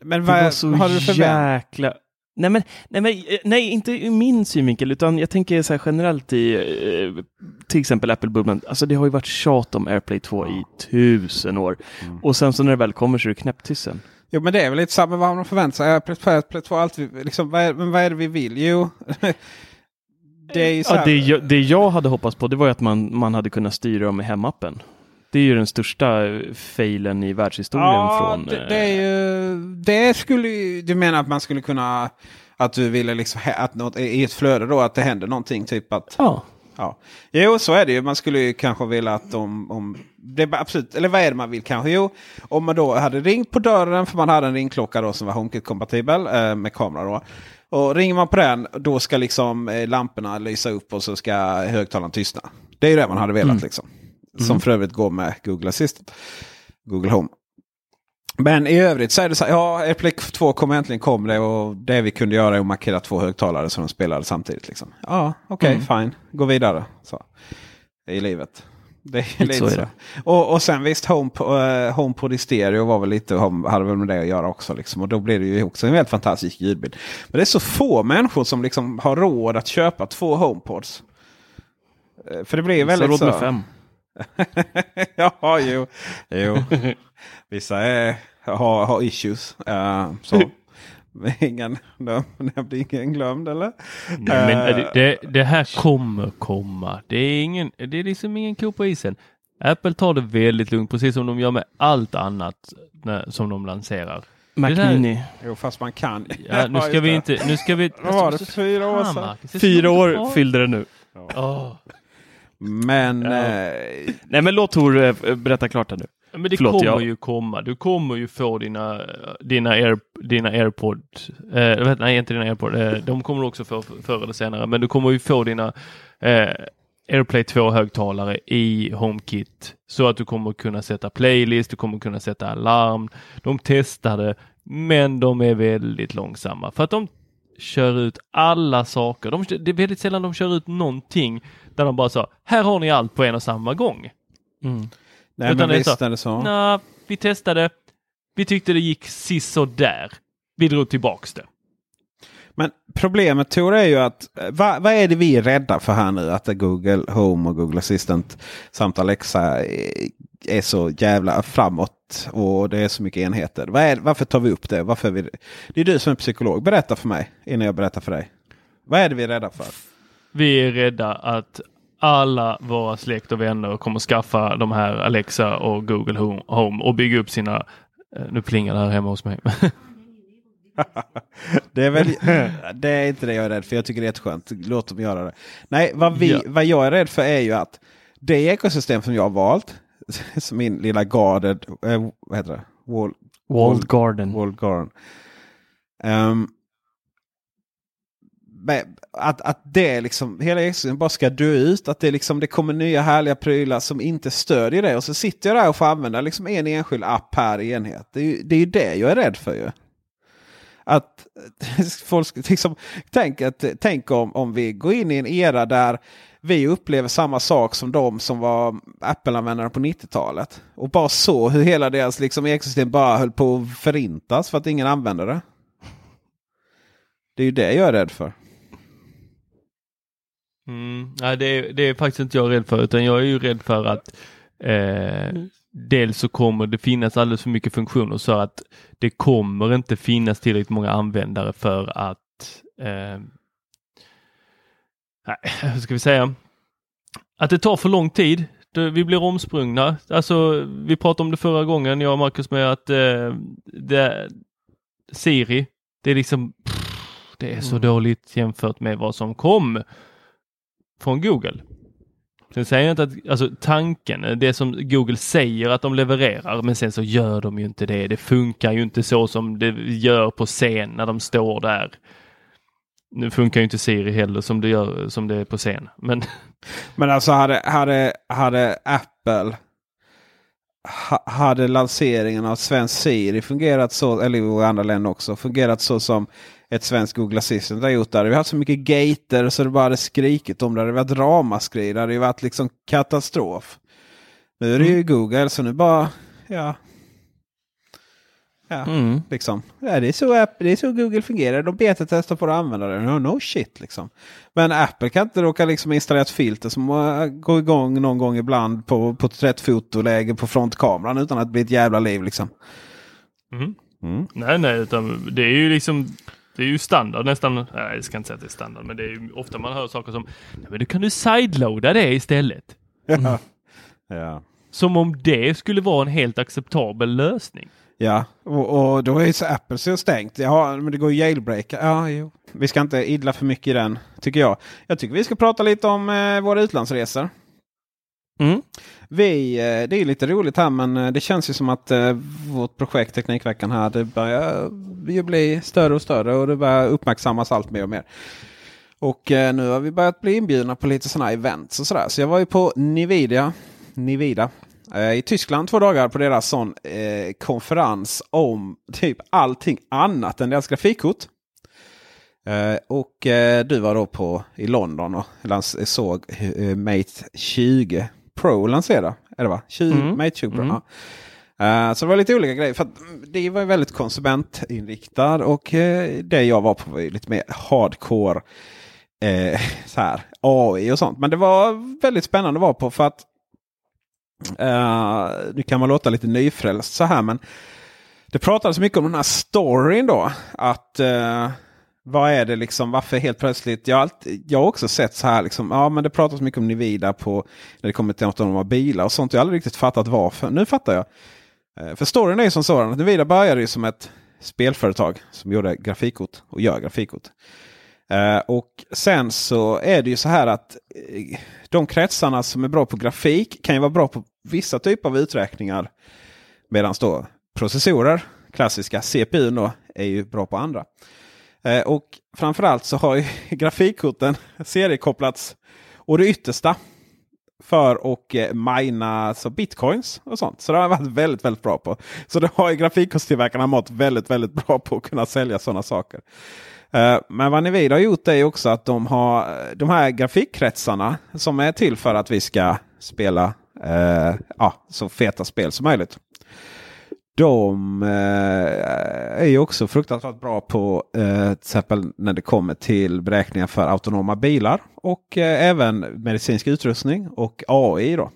Speaker 3: Men
Speaker 4: Det
Speaker 3: vad
Speaker 4: var så jäkla... Nej men, nej, men, eh, nej, inte ur min synvinkel, utan jag tänker så här generellt i eh, till exempel Apple-bubblan. Alltså det har ju varit tjat om AirPlay 2 i tusen år.
Speaker 3: Mm.
Speaker 4: Och sen så när det väl kommer så är det knäpptysten.
Speaker 3: Jo men det är väl lite samma vad man förväntar sig. AirPlay 2, AirPlay 2 alltid, liksom, vad är, men vad är det vi vill? Jo, det är ju så
Speaker 4: Ja,
Speaker 3: här,
Speaker 4: det, jag, det jag hade hoppats på det var ju att man, man hade kunnat styra dem i hemappen. Det är ju den största failen i världshistorien
Speaker 3: Ja,
Speaker 4: från...
Speaker 3: det,
Speaker 4: eh,
Speaker 3: det är ju... Det skulle. Du menar att man skulle kunna... Att du ville liksom... Att något, I ett flöde då att det händer någonting. Typ att...
Speaker 4: Ja.
Speaker 3: Ja. Jo, så är det ju. Man skulle ju kanske vilja att de... Om, det är absolut, eller vad är det man vill kanske? Jo, om man då hade ringt på dörren för man hade en ringklocka då som var HomeKit-kompatibel eh, med kamera. då. Och ringer man på den då ska liksom eh, lamporna lysa upp och så ska högtalaren tystna. Det är ju det man hade velat
Speaker 4: Mm.
Speaker 3: liksom. Som för övrigt går med Google Assistant. Google Home. Men i övrigt så är det så här, ja, AirPlay 2 kom äntligen kom det och det vi kunde göra är att markera två högtalare som de spelade samtidigt. Liksom. Ja, okej,
Speaker 4: Mm.
Speaker 3: fine. Gå vidare. Så. Det är i livet. Det är
Speaker 4: så
Speaker 3: lite
Speaker 4: är
Speaker 3: så.
Speaker 4: det.
Speaker 3: Och, och sen visst, HomePod uh, HomePod i stereo var väl lite, hade väl med det att göra också. Liksom. Och då blir det ju också en väldigt fantastisk ljudbild. Men det är så få människor som liksom har råd att köpa två HomePods. Eh, För det blir
Speaker 4: så
Speaker 3: väldigt
Speaker 4: råd
Speaker 3: så.
Speaker 4: med fem.
Speaker 3: ja, jo. jo. Vissa är, har, har issues. eh, så. Ingen nämnde ingen glömd eller?
Speaker 5: Nej, men
Speaker 3: Eh,
Speaker 5: det, det, här kommer komma. Det är, ingen, det är liksom ingen ko på isen. Apple tar det väldigt lugnt, precis som de gör med allt annat när, som de lanserar.
Speaker 4: Mac
Speaker 5: Det där-
Speaker 4: Mini.
Speaker 3: Jo, fast man kan.
Speaker 5: Ja, nu ska vi inte... Nu ska vi...
Speaker 3: Vad var det fyra år
Speaker 5: Fan,
Speaker 3: sedan?
Speaker 4: Fyra år fyllde det nu.
Speaker 5: Åh.
Speaker 3: Men
Speaker 5: Ja.
Speaker 3: eh,
Speaker 4: Nej men låt Tor eh, berätta klart här nu.
Speaker 5: Men det
Speaker 4: Förlåt,
Speaker 5: kommer
Speaker 4: jag-
Speaker 5: ju komma. Du kommer ju få dina, dina, Air, dina AirPod. Eh, jag vet, nej, inte dina AirPod. Eh, de kommer du också få förr eller senare. Men du kommer ju få dina eh, AirPlay 2-högtalare i HomeKit. Så att du kommer kunna sätta playlist, du kommer kunna sätta alarm. De testade, men de är väldigt långsamma. För att de kör ut alla saker. De, det är väldigt sällan de kör ut någonting där de bara sa, här har ni allt på en och samma gång.
Speaker 3: nej,
Speaker 5: Utan
Speaker 3: men visst är det så.
Speaker 5: Nå, vi testade. Vi tyckte det gick där. Vi drog tillbaks det.
Speaker 3: Men problemet Tor är ju att eh, vad, vad är det vi är rädda för här nu? Att Google Home och Google Assistant samt Alexa är, är så jävla framåt och det är så mycket enheter. Vad är, varför tar vi upp det? Varför vi, det är du som är psykolog. Berätta för mig innan jag berättar för dig. Vad är det vi är rädda för?
Speaker 5: Vi är rädda att alla våra släkt och vänner kommer skaffa de här Alexa och Google Home- och bygga upp sina eh, nu plingar det här hemma hos mig.
Speaker 3: Det är, väl, det är inte det jag är rädd för. Jag tycker det är jätteskönt. Låt dem göra det. Nej, vad, vi,
Speaker 5: Ja.
Speaker 3: vad jag är rädd för är ju att det ekosystem som jag har valt, min lilla guarded, eh, vad heter det? Wall,
Speaker 4: Walled Garden.
Speaker 3: Walled garden. Men att, att det liksom, hela ekosystemet bara ska dö ut. Att det, liksom, det kommer nya härliga prylar som inte stödjer det. Och så sitter jag där och får använda liksom en enskild app per enhet. Det är, ju, det är ju det jag är rädd för ju. Att folk liksom, tänk, att, tänk om, om vi går in i en era där vi upplever samma sak som de som var Apple-användare på 90-talet. Och bara så hur hela deras liksom, ekosystem bara höll på att förintas för att ingen använde det. Det är ju det jag är rädd för.
Speaker 5: Mm, nej, det, är, det är faktiskt inte jag rädd för utan jag är ju rädd för att eh, dels så kommer det finnas alldeles för mycket funktioner så att det kommer inte finnas tillräckligt många användare för att eh, nej, hur ska vi säga? Att det tar för lång tid. Vi blir omsprungna. Alltså, vi pratade om det förra gången, jag och Marcus, med att eh, det, Siri, det är liksom det är så dåligt jämfört med vad som kom från Google. Sen säger jag inte att, alltså tanken, det som Google säger att de levererar, men sen så gör de ju inte det. Det funkar ju inte så som det gör på scen när de står där. Nu funkar ju inte Siri heller som det gör som det är på scen. Men
Speaker 3: Men alltså hade, hade, hade Apple ha, hade lanseringen av svensk Siri fungerat så, eller i andra länder också, fungerat så som ett svenskt Google Assistant har gjort. Där. Vi har haft så mycket gater så det bara hade skrikit om det. Det hade varit ramaskri. Det hade varit liksom katastrof. Nu är det ju Google så nu bara, ja. Ja,
Speaker 4: Mm.
Speaker 3: liksom. Ja, det, är så, app- det är så Google fungerar. De betatestar på att använda det. No, no shit liksom. Men Apple kan inte råka liksom installera ett filter som går igång någon gång ibland på porträttfotoläge på frontkameran utan att blir ett jävla liv liksom.
Speaker 5: Mm.
Speaker 3: Mm.
Speaker 5: Nej, nej, utan det är ju liksom det är ju standard nästan. Nej, jag ska inte säga att det är standard, men det är ju ofta man hör saker som nej, men du kan du sideloada det istället.
Speaker 3: Ja. ja.
Speaker 5: Som om det skulle vara en helt acceptabel lösning.
Speaker 3: Ja, och, och då är ju så Apple så stängt. Ja, men det går ju jailbreaka. Ja, jo. Vi ska inte idla för mycket i den, tycker jag. Jag tycker vi ska prata lite om eh, våra utlandsresor.
Speaker 4: Mm.
Speaker 3: Vi, eh, det är lite roligt här men eh, det känns ju som att eh, vårt projekt Teknikveckan här det börjar ju bli större och större och det börjar uppmärksammas allt mer och mer. Och nu har vi börjat bli inbjudna på lite sådana events och sådär. Så jag var ju på Nvidia, Nvidia i Tyskland två dagar på deras sån eh, konferens om typ allting annat än deras grafikkort. Eh, och eh, du var då på i London och lans- såg eh, Mate 20 Pro lansera. Är det va? 20,
Speaker 4: Mm.
Speaker 3: Mate 20 Pro.
Speaker 4: Mm.
Speaker 3: Ja. Eh, så det var lite olika grejer. För det var väldigt konsumentinriktad och eh, det jag var på var lite mer hardcore eh, så här, AI och sånt. Men det var väldigt spännande att vara på för att Eh, nu kan man låta lite nyfrälst så här men det pratades mycket om den här storyn då. Att uh, vad är det liksom, varför helt plötsligt? Jag har, alltid, jag har också sett så här, liksom, ja men det pratas mycket om Nivida på när det kommer till autonoma bilar och sånt. Jag har aldrig riktigt fattat varför. Nu fattar jag. Uh, För storyn är ju som sådan att Nivida började ju som ett spelföretag som gjorde grafikkort och gör grafikkort. Och sen så är det ju så här att de kretsarna som är bra på grafik kan ju vara bra på vissa typer av uträkningar. Medan då processorer, klassiska CPU då, är ju bra på andra. Eh, och framförallt så har ju grafikkorten seriekopplats och det yttersta för att eh, mina så bitcoins och sånt. Så det har jag varit väldigt, väldigt bra på. Så det har ju grafikkortstillverkarna mått väldigt, väldigt bra på att kunna sälja sådana saker. Eh, men vad Nvidia har gjort är också att de har de här grafikkretsarna som är till för att vi ska spela eh, ja, så feta spel som möjligt. De eh, är ju också fruktansvärt bra på eh, till exempel när det kommer till beräkningar för autonoma bilar och eh, även medicinsk utrustning och AI. Då.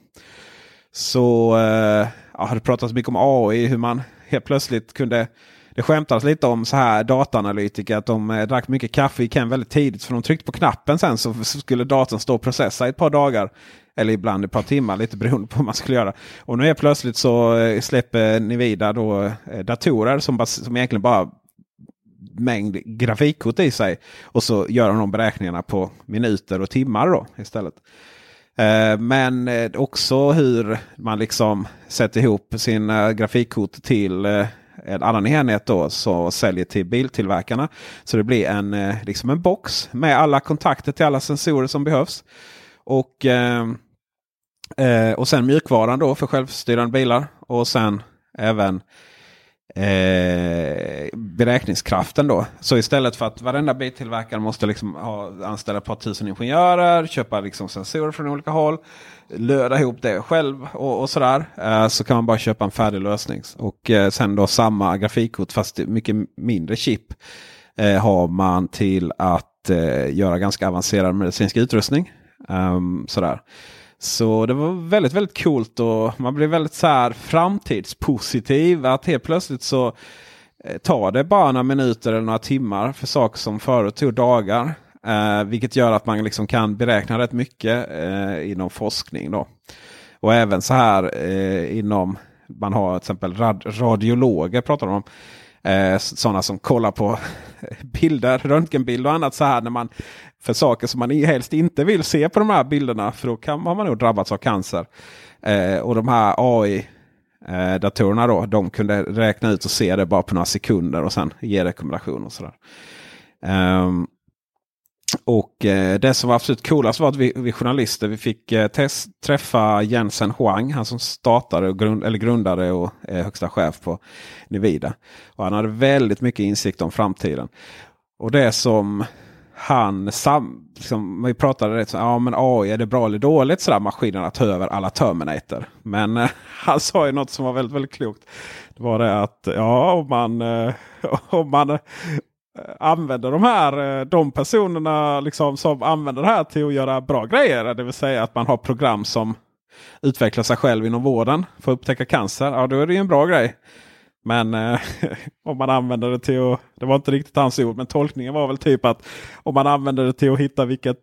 Speaker 3: Så eh, ja, har det pratats mycket om AI, hur man helt plötsligt kunde det skämtades lite om så här dataanalytiker att de eh, drack mycket kaffe gick hem väldigt tidigt. För de tryckte på knappen sen så så skulle datorn stå och processa i ett par dagar. Eller ibland ett par timmar, lite beroende på vad man skulle göra. Och nu är plötsligt så eh, släpper Nvidia då eh, datorer som, bas- som egentligen bara mängd grafikkort i sig. Och så gör de de beräkningarna på minuter och timmar då istället. Eh, men eh, också hur man liksom sätter ihop sina grafikkort till eh, Eh, en annan enhet då som säljer till biltillverkarna. Så det blir en, eh, liksom en box med alla kontakter till alla sensorer som behövs. Och, eh, eh, och sen mjukvaran då för självstyrande bilar. Och sen även eh, beräkningskraften då. Så istället för att varenda biltillverkare måste liksom ha, anställa ett par tusen ingenjörer, köpa liksom sensorer från olika håll, löda ihop det själv och, och sådär. Eh, så kan man bara köpa en färdig lösning. Och eh, sen då samma grafikkort fast mycket mindre chip eh, har man till att eh, göra ganska avancerad medicinsk utrustning. Ehm, sådär. Så det var väldigt, väldigt coolt och man blev väldigt så här framtidspositiv. Att helt plötsligt så eh, tar det bara några minuter eller några timmar för saker som förut tog dagar. Eh, vilket gör att man liksom kan beräkna rätt mycket eh, inom forskning. Då. Och även så här eh, inom, man har till exempel rad, radiologer pratar de om. Eh, Sådana som kollar på bilder, röntgenbilder och annat så här när man för saker som man helst inte vill se på de här bilderna. För då kan har man nog drabbats av cancer. Eh, och de här AI-datorerna eh, då, de kunde räkna ut och se det bara på några sekunder och sen ge rekommendationer och sådär. Um, och eh, det som var absolut coolast var att vi, vi journalister vi fick eh, test, träffa Jensen Huang. Han som startade och grund, eller grundade och är högsta chef på Nivida. Och han hade väldigt mycket insikt om framtiden. Och det som han sam, liksom, vi pratade rätt så ja men AI är det bra eller dåligt sådär maskinen att ta över alla Terminator. Men eh, han sa ju något som var väldigt väldigt klokt. Det var det att ja om man, eh, om man använder de här eh, de personerna liksom, som använder det här till att göra bra grejer. Det vill säga att man har program som utvecklar sig själv inom vården för att upptäcka cancer. Ja då är det ju en bra grej. Men eh, om man använder det till att, det var inte riktigt hans ord, men tolkningen var väl typ att om man använder det till att hitta vilket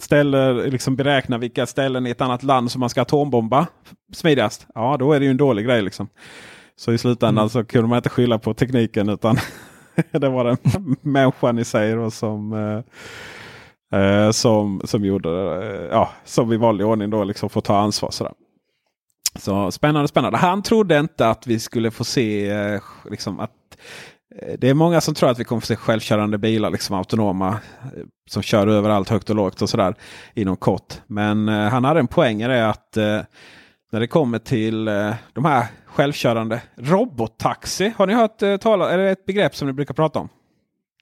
Speaker 3: ställe, liksom beräkna vilka ställen i ett annat land som man ska atombomba smidigast. Ja, då är det ju en dålig grej liksom. Så i slutändan mm. så kunde man inte skylla på tekniken utan det var den människan i sig då som eh, eh som, som gjorde eh, ja, som i vanlig ordning då liksom får ta ansvar. Sådär. Så spännande, spännande. Han trodde inte att vi skulle få se eh, liksom att eh, det är många som tror att vi kommer få se självkörande bilar, liksom autonoma, eh, som kör överallt högt och lågt och sådär inom kort. Men eh, han hade en poäng i det att eh, när det kommer till eh, de här självkörande robottaxi. Har ni hört eh, tala, är det ett begrepp som ni brukar prata om?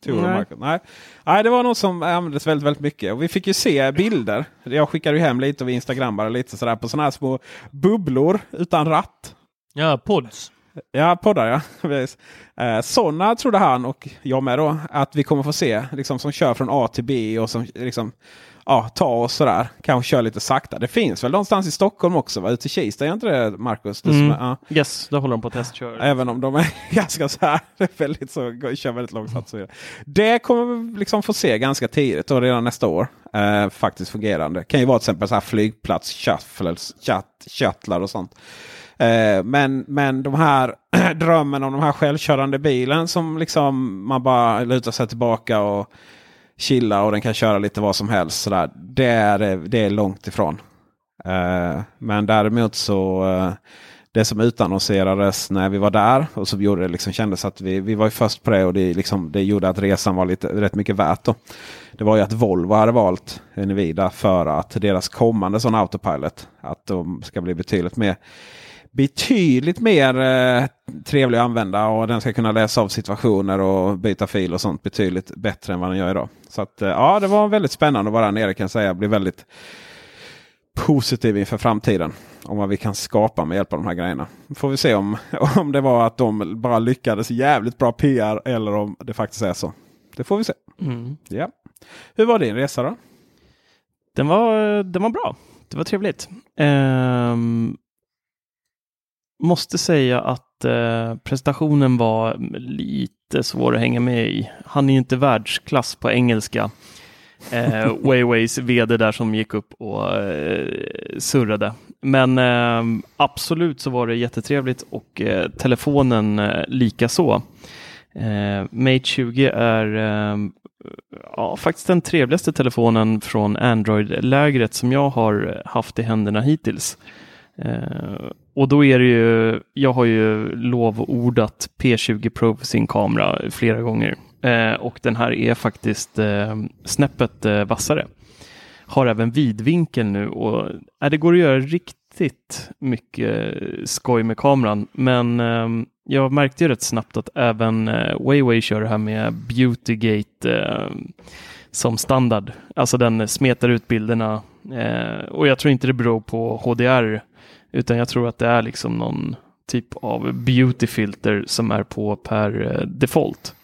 Speaker 3: Nej. Nej. Nej, det var något som användes väldigt, väldigt mycket. Och vi fick ju se bilder. Jag skickade ju hem lite av Instagram bara lite sådär på sådana här små bubblor utan ratt.
Speaker 5: Ja, pods.
Speaker 3: Ja, poddar ja. eh, sådana trodde han och jag med då att vi kommer få se. Liksom, som kör från A till B och som liksom ja, ta oss sådär. Kanske köra lite sakta. Det finns väl någonstans i Stockholm också? Va? Ute i Kista, är inte det Marcus? Det
Speaker 4: mm. ja. Yes, där håller de på att testköra.
Speaker 3: Även om de är ganska så här, väldigt så, kör väldigt långsamt. Så det kommer vi liksom få se ganska tidigt och redan nästa år. Eh, faktiskt fungerande. Kan ju vara till exempel så här flygplats, shuttles, shuttlar och sånt. Eh, men, men de här drömmen om de här självkörande bilen som liksom man bara lutar sig tillbaka och chilla och den kan köra lite vad som helst. Sådär. Det, är, det är långt ifrån. Uh, men däremot så uh, det som utannonserades när vi var där och som gjorde det liksom kändes att vi, vi var först på det och det, liksom, det gjorde att resan var lite, rätt mycket värt. Då. Det var ju att Volvo hade valt Nvidia för att deras kommande sån autopilot att de ska bli betydligt mer betydligt mer eh, trevlig att använda och den ska kunna läsa av situationer och byta fil och sånt betydligt bättre än vad den gör idag. Så att, eh, ja, det var väldigt spännande att vara där nere kan jag säga. Blir väldigt positiv inför framtiden. Om vad vi kan skapa med hjälp av de här grejerna. Får vi se om, om det var att de bara lyckades jävligt bra PR eller om det faktiskt är så. Det får vi se. Mm. Ja. Hur var din resa då?
Speaker 4: Den var, den var bra. Det var trevligt. Um, måste säga att eh, prestationen var lite svår att hänga med i. Han är ju inte världsklass på engelska. Eh, Wayways vd där som gick upp och eh, surrade. Men eh, absolut så var det jättetrevligt och eh, telefonen eh, lika så. Eh, Mate 20 är eh, ja, faktiskt den trevligaste telefonen från Android-lägret som jag har haft i händerna hittills. Och då är det ju, jag har ju lovordat P20 Pro för sin kamera flera gånger. Eh, och den här är faktiskt eh, snäppet eh, vassare. Har även vidvinkel nu och eh, det går att göra riktigt mycket skoj med kameran. Men eh, jag märkte ju rätt snabbt att även eh, Wayway kör det här med Beautygate eh, som standard. Alltså den smetar ut bilderna eh, och jag tror inte det beror på HDR utan jag tror att det är liksom någon typ av beautyfilter som är på per eh, default.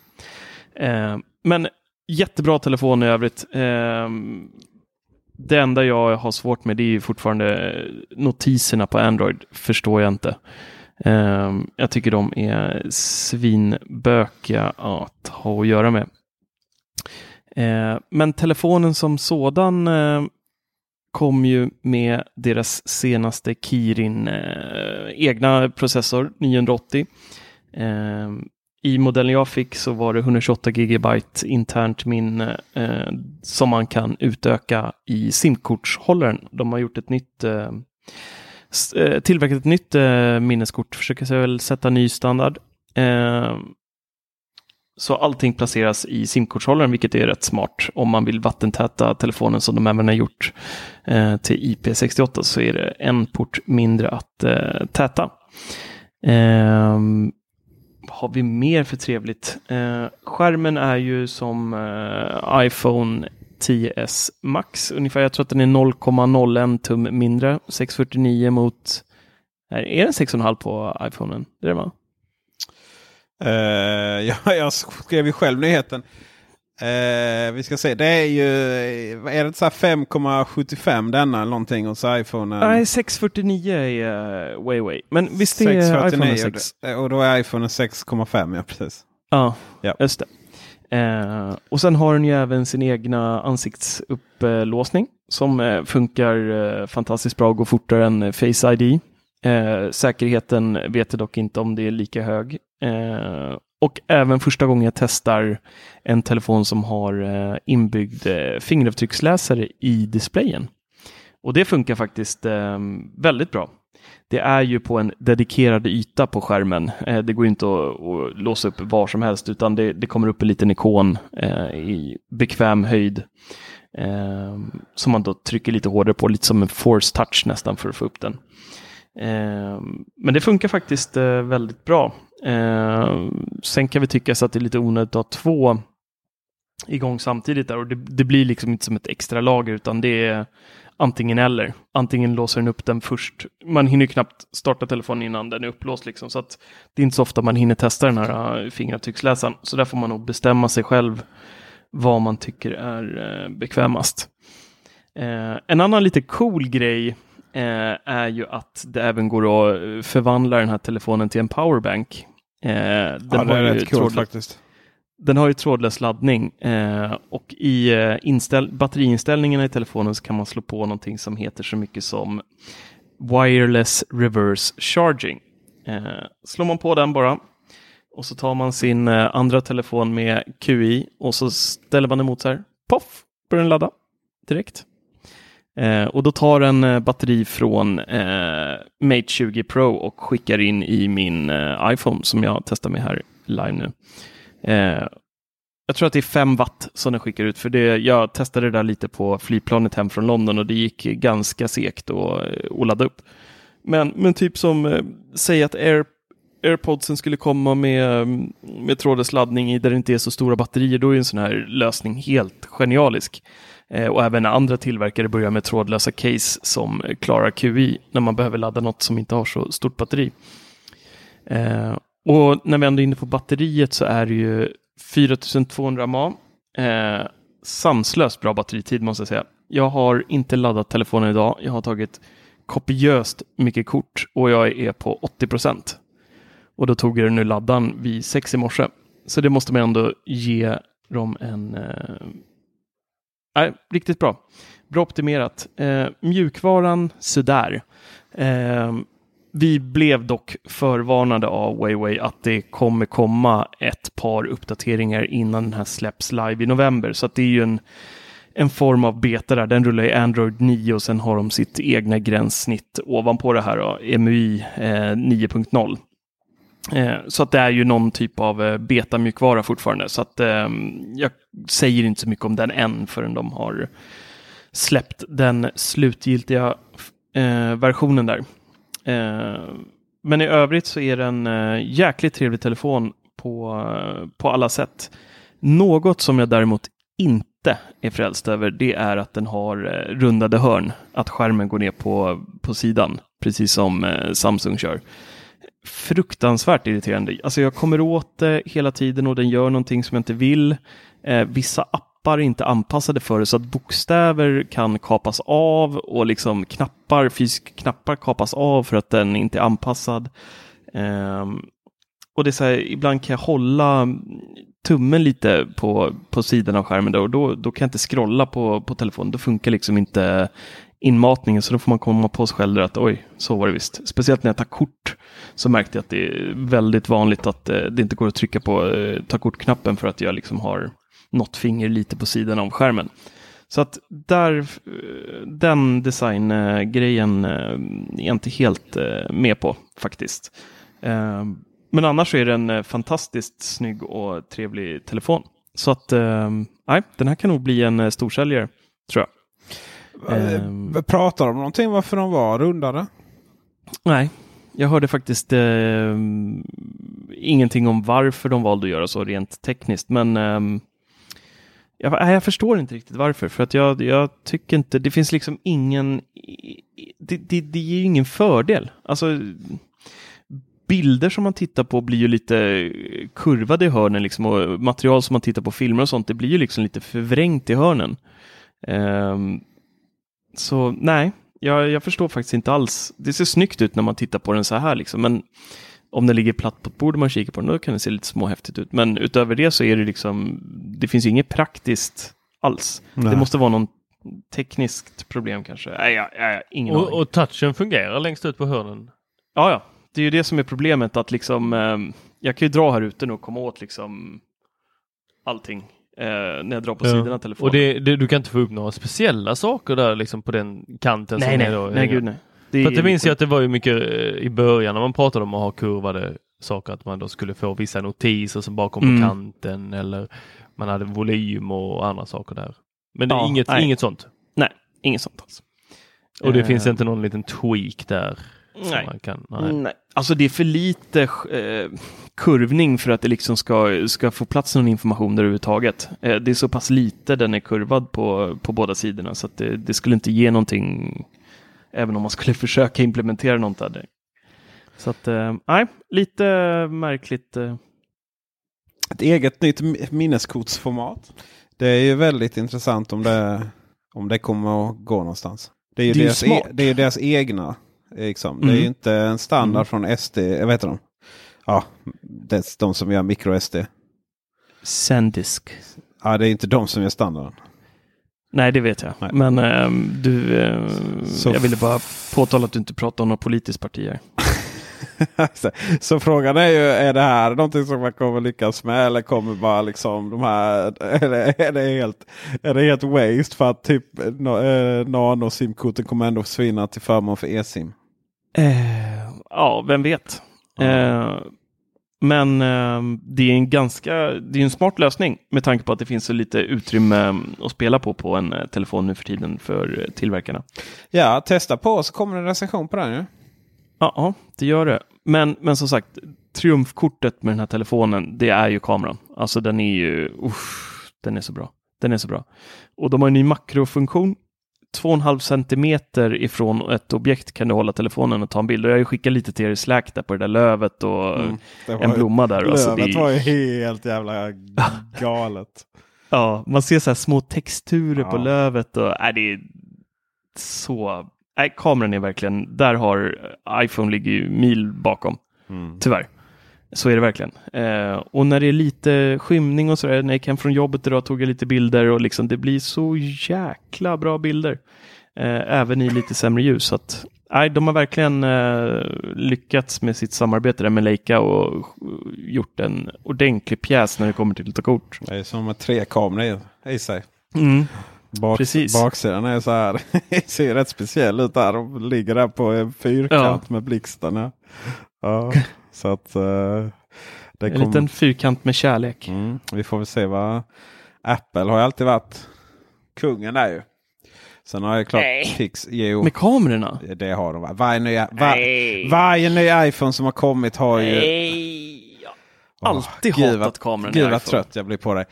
Speaker 4: Eh, men jättebra telefon i övrigt. Eh, det enda jag har svårt med det är fortfarande eh, notiserna på Android. Förstår jag inte. Eh, jag tycker de är svinbökiga att ha att göra med. Eh, men telefonen som sådan eh, kom ju med deras senaste Kirin eh, egna processor 980. Eh, I modellen jag fick så var det 128 GB internt minne eh, som man kan utöka i simkortshållaren. De har gjort ett nytt eh, eh tillverkat ett nytt eh, minneskort, försöker sig väl sätta ny standard. Eh, så allting placeras i simkortshållaren, vilket är rätt smart. Om man vill vattentäta telefonen som de även har gjort eh, till IP68 så är det en port mindre att eh, täta. Eh, vad har vi mer för trevligt? Eh, skärmen är ju som eh, iPhone 10s Max ungefär. Jag tror att den är 0,01 tum mindre. 649 mot... Är den 6,5 på iPhonen? Det är det va?
Speaker 3: Uh, ja, jag skrev ju själv nyheten. Uh, vi ska se, det är ju är det så 5,75 denna någonting hos iPhone?
Speaker 4: Nej, 649 är uh, way way. Men visst är iPhone 6?
Speaker 3: Och då är iPhone 6,5 ja precis.
Speaker 4: Ja, ja. just det. Uh, och sen har den ju även sin egna ansiktsupplåsning som funkar fantastiskt bra och går fortare än Face ID. Eh, säkerheten vet jag dock inte om det är lika hög. Eh, och även första gången jag testar en telefon som har eh, inbyggd fingeravtrycksläsare i displayen. Och det funkar faktiskt ehm, väldigt bra det är ju på en dedikerad yta på skärmen. Eh, det går inte att, att, låsa upp var som helst utan det, det kommer upp en liten ikon eh, i bekväm höjd. Eh, som man då trycker lite hårdare på, lite som en force touch nästan för att få upp den. Eh, men det funkar faktiskt eh, väldigt bra. Eh, sen kan vi tycka så att det är lite onödigt att ha två igång samtidigt där och det, det, blir liksom inte som ett extra lager utan det är antingen eller. Antingen låser den upp den först. Man hinner knappt starta telefonen innan den är upplåst liksom så att det är inte så ofta man hinner testa den här fingeravtrycksläsaren. Så där får man nog bestämma sig själv vad man tycker är bekvämast. En annan lite cool grej är ju att det även går att förvandla den här telefonen till en powerbank.
Speaker 3: den ja, det är rätt coolt faktiskt.
Speaker 4: Den har ju trådlös laddning eh, och i eh, inställ batteriinställningarna i telefonen så kan man slå på någonting som heter så mycket som Wireless Reverse Charging. Eh, slår man på den bara och så tar man sin eh, andra telefon med QI och så ställer man emot så här. Poff! Börjar den ladda direkt. Eh, och då tar den eh, batteri från eh, Mate 20 Pro och skickar in i min eh, iPhone som jag testar med här live nu. Eh, jag tror att det är 5 watt som den skickar ut. För det, jag testade det där lite på flygplanet hem från London och det gick ganska segt att, att ladda upp. Men, men typ som, eh, säg att Air, AirPodsen skulle komma med, med trådlös laddning i där det inte är så stora batterier, då är en sån här lösning helt genialisk. Eh, och även andra tillverkare börjar med trådlösa case som eh, klarar QI när man behöver ladda något som inte har så stort batteri. Eh, och när vi ändå är inne på batteriet så är det ju 4200 mAh. Eh, sanslöst bra batteritid måste jag säga. Jag har inte laddat telefonen idag. Jag har tagit kopiöst mycket kort och jag är på 80 procent. Och då tog jag den laddan vid sex i morse. Så det måste man ändå ge dem en... Eh, riktigt bra. Bra optimerat. Eh, mjukvaran sådär. Eh, vi blev dock förvarnade av WayWay att det kommer komma ett par uppdateringar innan den här släpps live i november. Så det är ju en, en form av beta där. Den rullar i Android 9 och sen har de sitt egna gränssnitt ovanpå det här, då, MUI eh, 9.0. Eh, så att det är ju någon typ av eh, beta-mjukvara fortfarande. Så att eh, jag säger inte så mycket om den än förrän de har släppt den slutgiltiga eh, versionen där. Eh, men i övrigt så är det en eh, jäkligt trevlig telefon på, eh, på alla sätt. Något som jag däremot inte är frälst över det är att den har eh, rundade hörn. Att skärmen går ner på, på sidan, precis som eh, Samsung kör. Fruktansvärt irriterande. Alltså jag kommer åt det hela tiden och den gör någonting som jag inte vill. Eh, vissa appar är inte anpassade för det så att bokstäver kan kapas av och liksom knappar, fysiska knappar kapas av för att den inte är anpassad. Eh, och det är så här, ibland kan jag hålla tummen lite på, på sidan av skärmen då, och då, då kan jag inte scrolla på, på telefonen. Då funkar liksom inte inmatningen så då får man komma på sig själv att oj, så var det visst. Speciellt när jag tar kort så märkte jag att det är väldigt vanligt att eh, det inte går att trycka på eh, ta kort-knappen för att jag liksom har något finger lite på sidan av skärmen. Så att där, eh, den designgrejen eh, är jag inte helt med på faktiskt. Ehm, men annars är det en fantastiskt snygg och trevlig telefon. Så att, ehm, nej, den här kan nog bli en storsäljare, tror jag.
Speaker 3: Eh, Pratar de om någonting varför de var rundare?
Speaker 4: Nej, jag hörde faktiskt eh, ingenting om varför de valde att göra så rent tekniskt. Men ehm, jag, jag förstår inte riktigt varför. För att jag, jag tycker inte, det finns liksom ingen, det, det, det ger ju ingen fördel. Alltså, bilder som man tittar på blir ju lite kurvade i hörnen liksom, och material som man tittar på filmer och sånt, det blir ju liksom lite förvrängt i hörnen. Ehm, så nej, jag, jag förstår faktiskt inte alls. Det ser snyggt ut när man tittar på den så här liksom, men om den ligger platt på ett bord och man kikar på den, då kan det se lite småhäftigt ut. Men utöver det så är det liksom, det finns ju inget praktiskt alls.
Speaker 3: Nej.
Speaker 4: Det måste vara någon tekniskt problem kanske. Nej, jag, jag, ingen aning.
Speaker 5: Och, och touchen fungerar längst ut på hörnen.
Speaker 4: Ja, ja, det är ju det som är problemet att liksom, eh, jag kan ju dra här ute nu och komma åt liksom allting eh, när jag drar på sidan av telefonen.
Speaker 5: Och det, det, du kan inte få upp några speciella saker där liksom på den kanten?
Speaker 4: nej,
Speaker 5: som
Speaker 4: nej,
Speaker 5: är då,
Speaker 4: nej, gud nej. Det
Speaker 5: För det minns jag att det var ju mycket eh, i början när man pratade om att ha kurvade saker, att man då skulle få vissa notiser som bara kom
Speaker 4: Mm.
Speaker 5: på kanten eller man hade volym och andra saker där. Men det är
Speaker 4: Ja,
Speaker 5: inget,
Speaker 4: nej.
Speaker 5: inget sånt.
Speaker 4: Nej, inget sånt alls.
Speaker 5: Och det
Speaker 4: Eh,
Speaker 5: finns inte någon liten tweak där?
Speaker 4: Nej.
Speaker 5: Man kan, nej.
Speaker 4: Nej. Alltså det är för lite eh, kurvning för att det liksom ska, ska få plats någon information där överhuvudtaget. Eh, det är så pass lite den är kurvad på, på båda sidorna så att det, det skulle inte ge någonting även om man skulle försöka implementera något där. Så att, eh, nej, lite märkligt. Eh.
Speaker 3: Ett eget nytt mi- minneskortsformat. Det är ju väldigt intressant om det, om det kommer att gå någonstans. Det är ju,
Speaker 4: Det är
Speaker 3: deras, e, det är deras egna. Liksom. Det är
Speaker 4: Mm.
Speaker 3: ju inte en standard
Speaker 4: Mm.
Speaker 3: från SD. Jag vet de? Ja, det är de som gör micro-SD.
Speaker 4: Sandisk.
Speaker 3: Ja, det är inte de som gör standarden.
Speaker 4: Nej, det vet jag.
Speaker 3: Nej.
Speaker 4: Men ehm, du, eh,
Speaker 3: Så
Speaker 4: jag ville bara påtala att du inte pratar om något politiskt parti här.
Speaker 3: så, så frågan är ju, är det här någonting som man kommer lyckas med? Eller kommer bara liksom de här, är det, är det, helt, är det helt waste för att typ no, eh, nano simkorten kommer ändå försvinna till förmån för e-sim?
Speaker 4: Eh, ja, vem vet. Eh, men eh, det är en ganska, det är en smart lösning med tanke på att det finns så lite utrymme mm, att spela på på en eh, telefon nu för tiden för eh, tillverkarna.
Speaker 3: Ja, testa på så kommer en recension på den ju.
Speaker 4: Ja, ja, det gör det. Men, men som sagt, triumfkortet med den här telefonen, det är ju kameran. Alltså den är ju, usch, den är så bra. Den är så bra. Och de har en ny makrofunktion. 2,5 centimeter ifrån ett objekt kan du hålla telefonen och ta en bild. Och jag har ju skickat lite till er i Slack där på det där lövet och
Speaker 3: Mm, det
Speaker 4: en blomma där. Alltså, det
Speaker 3: Lövet
Speaker 4: ju-
Speaker 3: var ju helt jävla galet.
Speaker 4: Ja, man ser så här små texturer på
Speaker 3: Ja.
Speaker 4: lövet och äh, det är så. Nej, kameran är verkligen, där har iPhone ligger ju mil bakom.
Speaker 3: Mm.
Speaker 4: Tyvärr. Så är det verkligen. Eh, och när det är lite skymning och sådär, när jag gick hem från jobbet idag tog jag lite bilder och liksom det blir så jäkla bra bilder. Eh, även i lite sämre ljus. Så att, nej, de har verkligen eh, lyckats med sitt samarbete där med Leica och gjort en ordentlig pjäs när det kommer till att ta kort.
Speaker 3: Det är som med tre kameror i, sig.
Speaker 4: Mm.
Speaker 3: Bak,
Speaker 4: Precis.
Speaker 3: Baksidan är så här. ser rätt speciell ut där. De ligger där på en fyrkant med blixtarna. Ja, så att eh, det
Speaker 4: En
Speaker 3: kom-
Speaker 4: liten fyrkant med kärlek.
Speaker 3: Mm, vi får väl se vad Apple har ju alltid varit kungen där ju. Sen har jag klart Pix, jo,
Speaker 4: Med kamerorna?
Speaker 3: det har de. va- Varje ny, var, varje ny iPhone som har kommit har ju...
Speaker 4: Nej, jag har
Speaker 3: Åh,
Speaker 4: alltid
Speaker 3: gud
Speaker 4: hatat
Speaker 3: vad-
Speaker 4: kameran
Speaker 3: Gud vad trött jag blir på dig.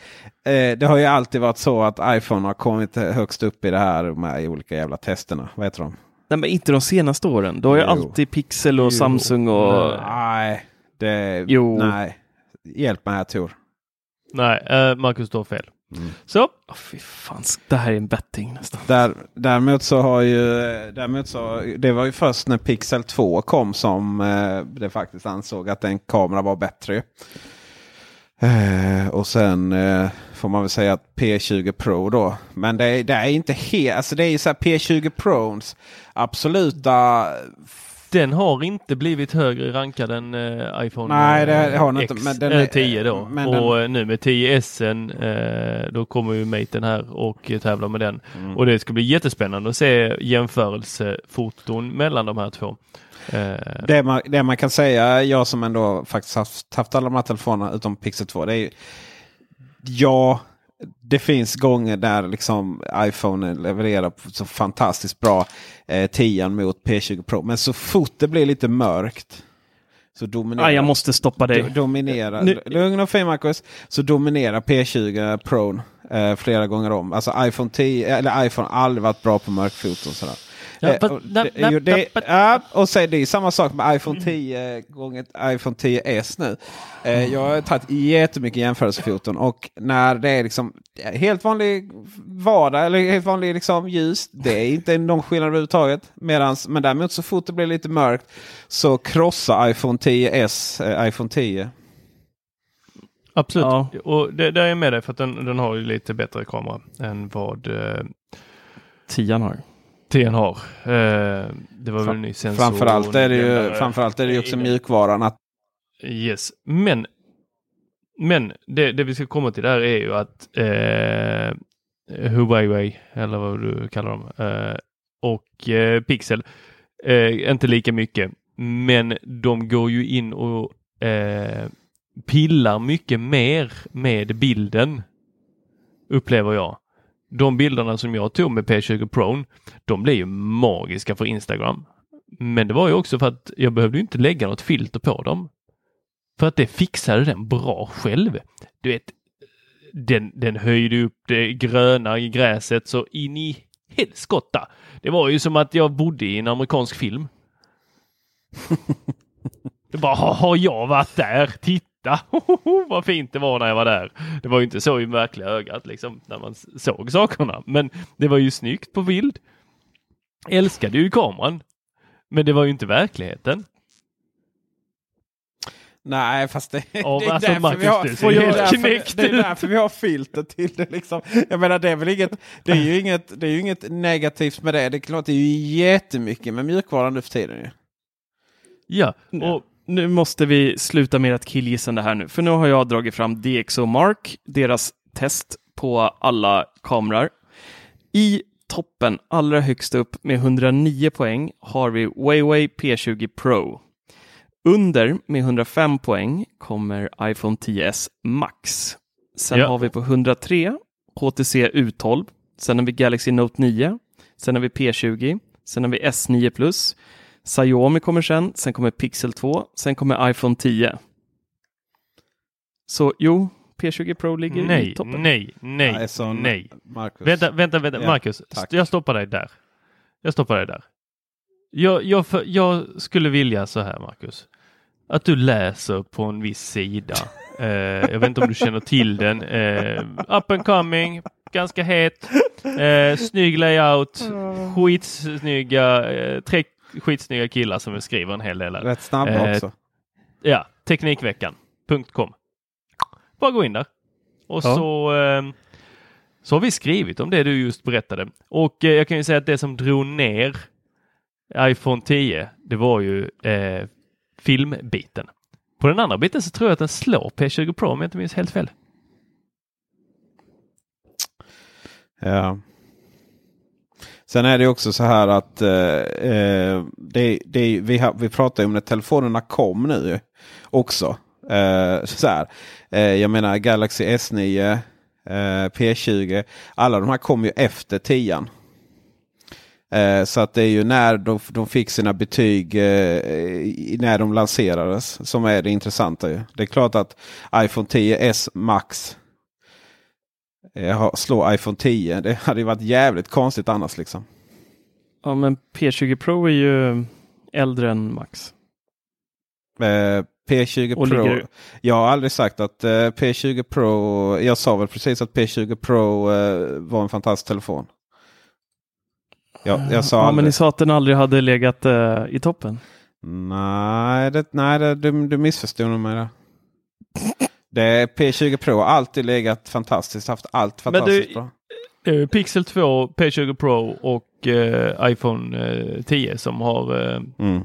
Speaker 3: Eh, det har ju alltid varit så att iPhone har kommit högst upp i det här med olika jävla testerna. Vad heter de?
Speaker 4: Nej, men inte de senaste åren. Då har
Speaker 3: Jo.
Speaker 4: alltid Pixel och
Speaker 3: Jo.
Speaker 4: Samsung och...
Speaker 3: Nej, det...
Speaker 4: Jo.
Speaker 3: Nej. Hjälp mig här Tor.
Speaker 5: Nej, eh, Marcus står fel.
Speaker 3: Mm.
Speaker 5: Så,
Speaker 4: Åh, fy fan, det här är en betting nästan.
Speaker 3: Där, däremot så har ju, däremot så, det var ju först när Pixel 2 kom som eh, det faktiskt ansåg att en kamera var bättre. Eh, och sen eh, får man väl säga att P20 Pro då. Men det, är- det är inte helt, alltså det är ju så här P20 Pros absoluta
Speaker 5: den har inte blivit högre rankad än eh, iPhone
Speaker 3: Nej, det
Speaker 5: eh,
Speaker 3: har den
Speaker 5: X,
Speaker 3: inte, men den
Speaker 5: eh,
Speaker 3: är-
Speaker 5: 10 då. och eh, nu med 10S eh, då kommer ju Maten här och tävlar med den.
Speaker 3: Mm.
Speaker 5: Och det ska bli jättespännande att se jämförelsefoton mellan de här två. Eh,
Speaker 3: Det man, det man kan säga, jag som ändå faktiskt haft, haft alla de här telefonerna utom Pixel 2. Det är ju, ja, det finns gånger där liksom iPhone levererar så fantastiskt bra eh, 10 mot P20 Pro. Men så fort det blir lite mörkt. Så dominerar,
Speaker 4: Ah, jag måste stoppa dig.
Speaker 3: do, dominerar,
Speaker 4: Nu-
Speaker 3: Lugn och fin Marcus. Så dominerar P20 Pro eh, flera gånger om. Alltså iPhone 10, eller iPhone har aldrig varit bra på mörkfoton. Sådär.
Speaker 5: Ja,
Speaker 3: Eh, och det- jo,
Speaker 5: na-
Speaker 3: det- ja, och är det samma sak med iPhone 10 gånger iPhone 10s nu. Eh, jag har tagit jättemycket jämförelsefoton och när det är liksom helt vanlig vardag eller helt vanlig liksom ljus. Det är inte någon skillnad överhuvudtaget. Medans, men däremot så fort det blir lite mörkt så krossar iPhone 10s eh, iPhone 10.
Speaker 5: Absolut.
Speaker 4: Ja.
Speaker 5: Och det, där är jag med dig för att den, den har ju lite bättre kamera än vad eh,
Speaker 4: Tian har.
Speaker 5: TN har. Eh, det var väl en ny sensor.
Speaker 3: Framförallt är det ju, framförallt är det ju också mjukvaran. Att,
Speaker 5: Yes, men, men det, det vi ska komma till där är ju att eh, Huawei, eller vad du kallar dem, eh, och eh, Pixel, eh, inte lika mycket, men de går ju in och eh, pillar mycket mer med bilden, upplever jag. De bilderna som jag tog med P20 Pro, de blev ju magiska för Instagram. Men det var ju också för att jag behövde inte lägga något filter på dem. För att det fixade den bra själv. Du vet, den, den höjde upp det gröna i gräset så in i helskotta. Det var ju som att jag bodde i en amerikansk film. Det bara, "Ha- har jag varit där? Titta vad fint det var när jag var där. Det var ju inte så i verkliga ögat liksom när man såg sakerna. Men det var ju snyggt på bild. Älskade ju kameran. Men det var ju inte verkligheten.
Speaker 3: nej, fast det,
Speaker 5: Ja,
Speaker 3: det är
Speaker 5: alltså,
Speaker 3: därför
Speaker 5: Marcus,
Speaker 3: vi har, det är därför-
Speaker 5: knäckt
Speaker 3: det är
Speaker 5: ut.
Speaker 3: därför vi har filter till det. Liksom. Jag menar, det är väl inget, det är ju inget, det är ju inget negativt med det. Det är klart, det är ju jättemycket med mjukvaran nu för tiden. Ju.
Speaker 5: Ja,
Speaker 4: Nej.
Speaker 5: och
Speaker 4: Nu måste vi sluta med att killgissande här nu, för nu har jag dragit fram DxO Mark, deras test på alla kameror. I toppen, allra högst upp med 109 poäng har vi Huawei P20 Pro. Under med 105 poäng kommer iPhone 10s Max. Sen
Speaker 5: Ja.
Speaker 4: har vi på 103 HTC U12. Sen har vi Galaxy Note 9. Sen har vi P20. Sen har vi S9 Plus. Xiaomi kommer sen. Sen kommer Pixel 2. Sen kommer iPhone 10. Så jo, P20 Pro ligger i
Speaker 5: nej,
Speaker 4: toppen.
Speaker 5: nej, nej,
Speaker 3: Nej, så-
Speaker 5: nej.
Speaker 3: Marcus.
Speaker 5: Vänta, vänta, vänta.
Speaker 3: Ja,
Speaker 5: Marcus,
Speaker 3: tack.
Speaker 5: jag stoppar dig där. Jag stoppar dig där. Jag, jag, för, jag skulle vilja så här, Marcus. Att du läser på en viss sida. Eh, jag vet inte om du känner till den. Eh, up and coming, ganska het, eh, snygg layout, skitsnygga, eh, tre skitsnygga killar som skriver en hel del. här.
Speaker 3: Rätt snabba
Speaker 5: Eh,
Speaker 3: också.
Speaker 5: Ja, Teknikveckan.com. Bara gå in där. Och
Speaker 4: Ja.
Speaker 5: så, eh, så har vi skrivit om det du just berättade. Och eh, jag kan ju säga att det som drog ner iPhone 10, det var ju eh, filmbiten. På den andra biten så tror jag att den slår P20 Pro om jag inte minns helt fel.
Speaker 3: Ja. Sen är det också så här att eh, eh, det, det, vi, har, vi pratar ju om när telefonerna kom nu också. Eh, så här. Eh, jag menar Galaxy S9, eh, P20. Alla de här kom ju efter 10. Eh, så att det är ju när de, de fick sina betyg eh, när de lanserades som är det intressanta. Ju. Det är klart att iPhone 10s Max slå iPhone 10. Det hade ju varit jävligt konstigt annars liksom.
Speaker 4: Ja, men P20 Pro är ju äldre än Max.
Speaker 3: Eh, P20
Speaker 4: Och
Speaker 3: Pro.
Speaker 4: ligger-
Speaker 3: Jag har aldrig sagt att eh, P20 Pro. Jag sa väl precis att P20 Pro eh, var en fantastisk telefon. Jag, jag sa
Speaker 4: ja,
Speaker 3: aldrig.
Speaker 4: men ni sa att den aldrig hade legat eh, i toppen.
Speaker 3: Nej, det, nej det, du, du missförstod mig där. Det är P20 Pro har alltid legat fantastiskt. Haft allt
Speaker 5: Men du-
Speaker 3: fantastiskt bra.
Speaker 5: Eh, Pixel 2, P20 Pro och eh, iPhone eh, 10 som har eh,
Speaker 3: Mm,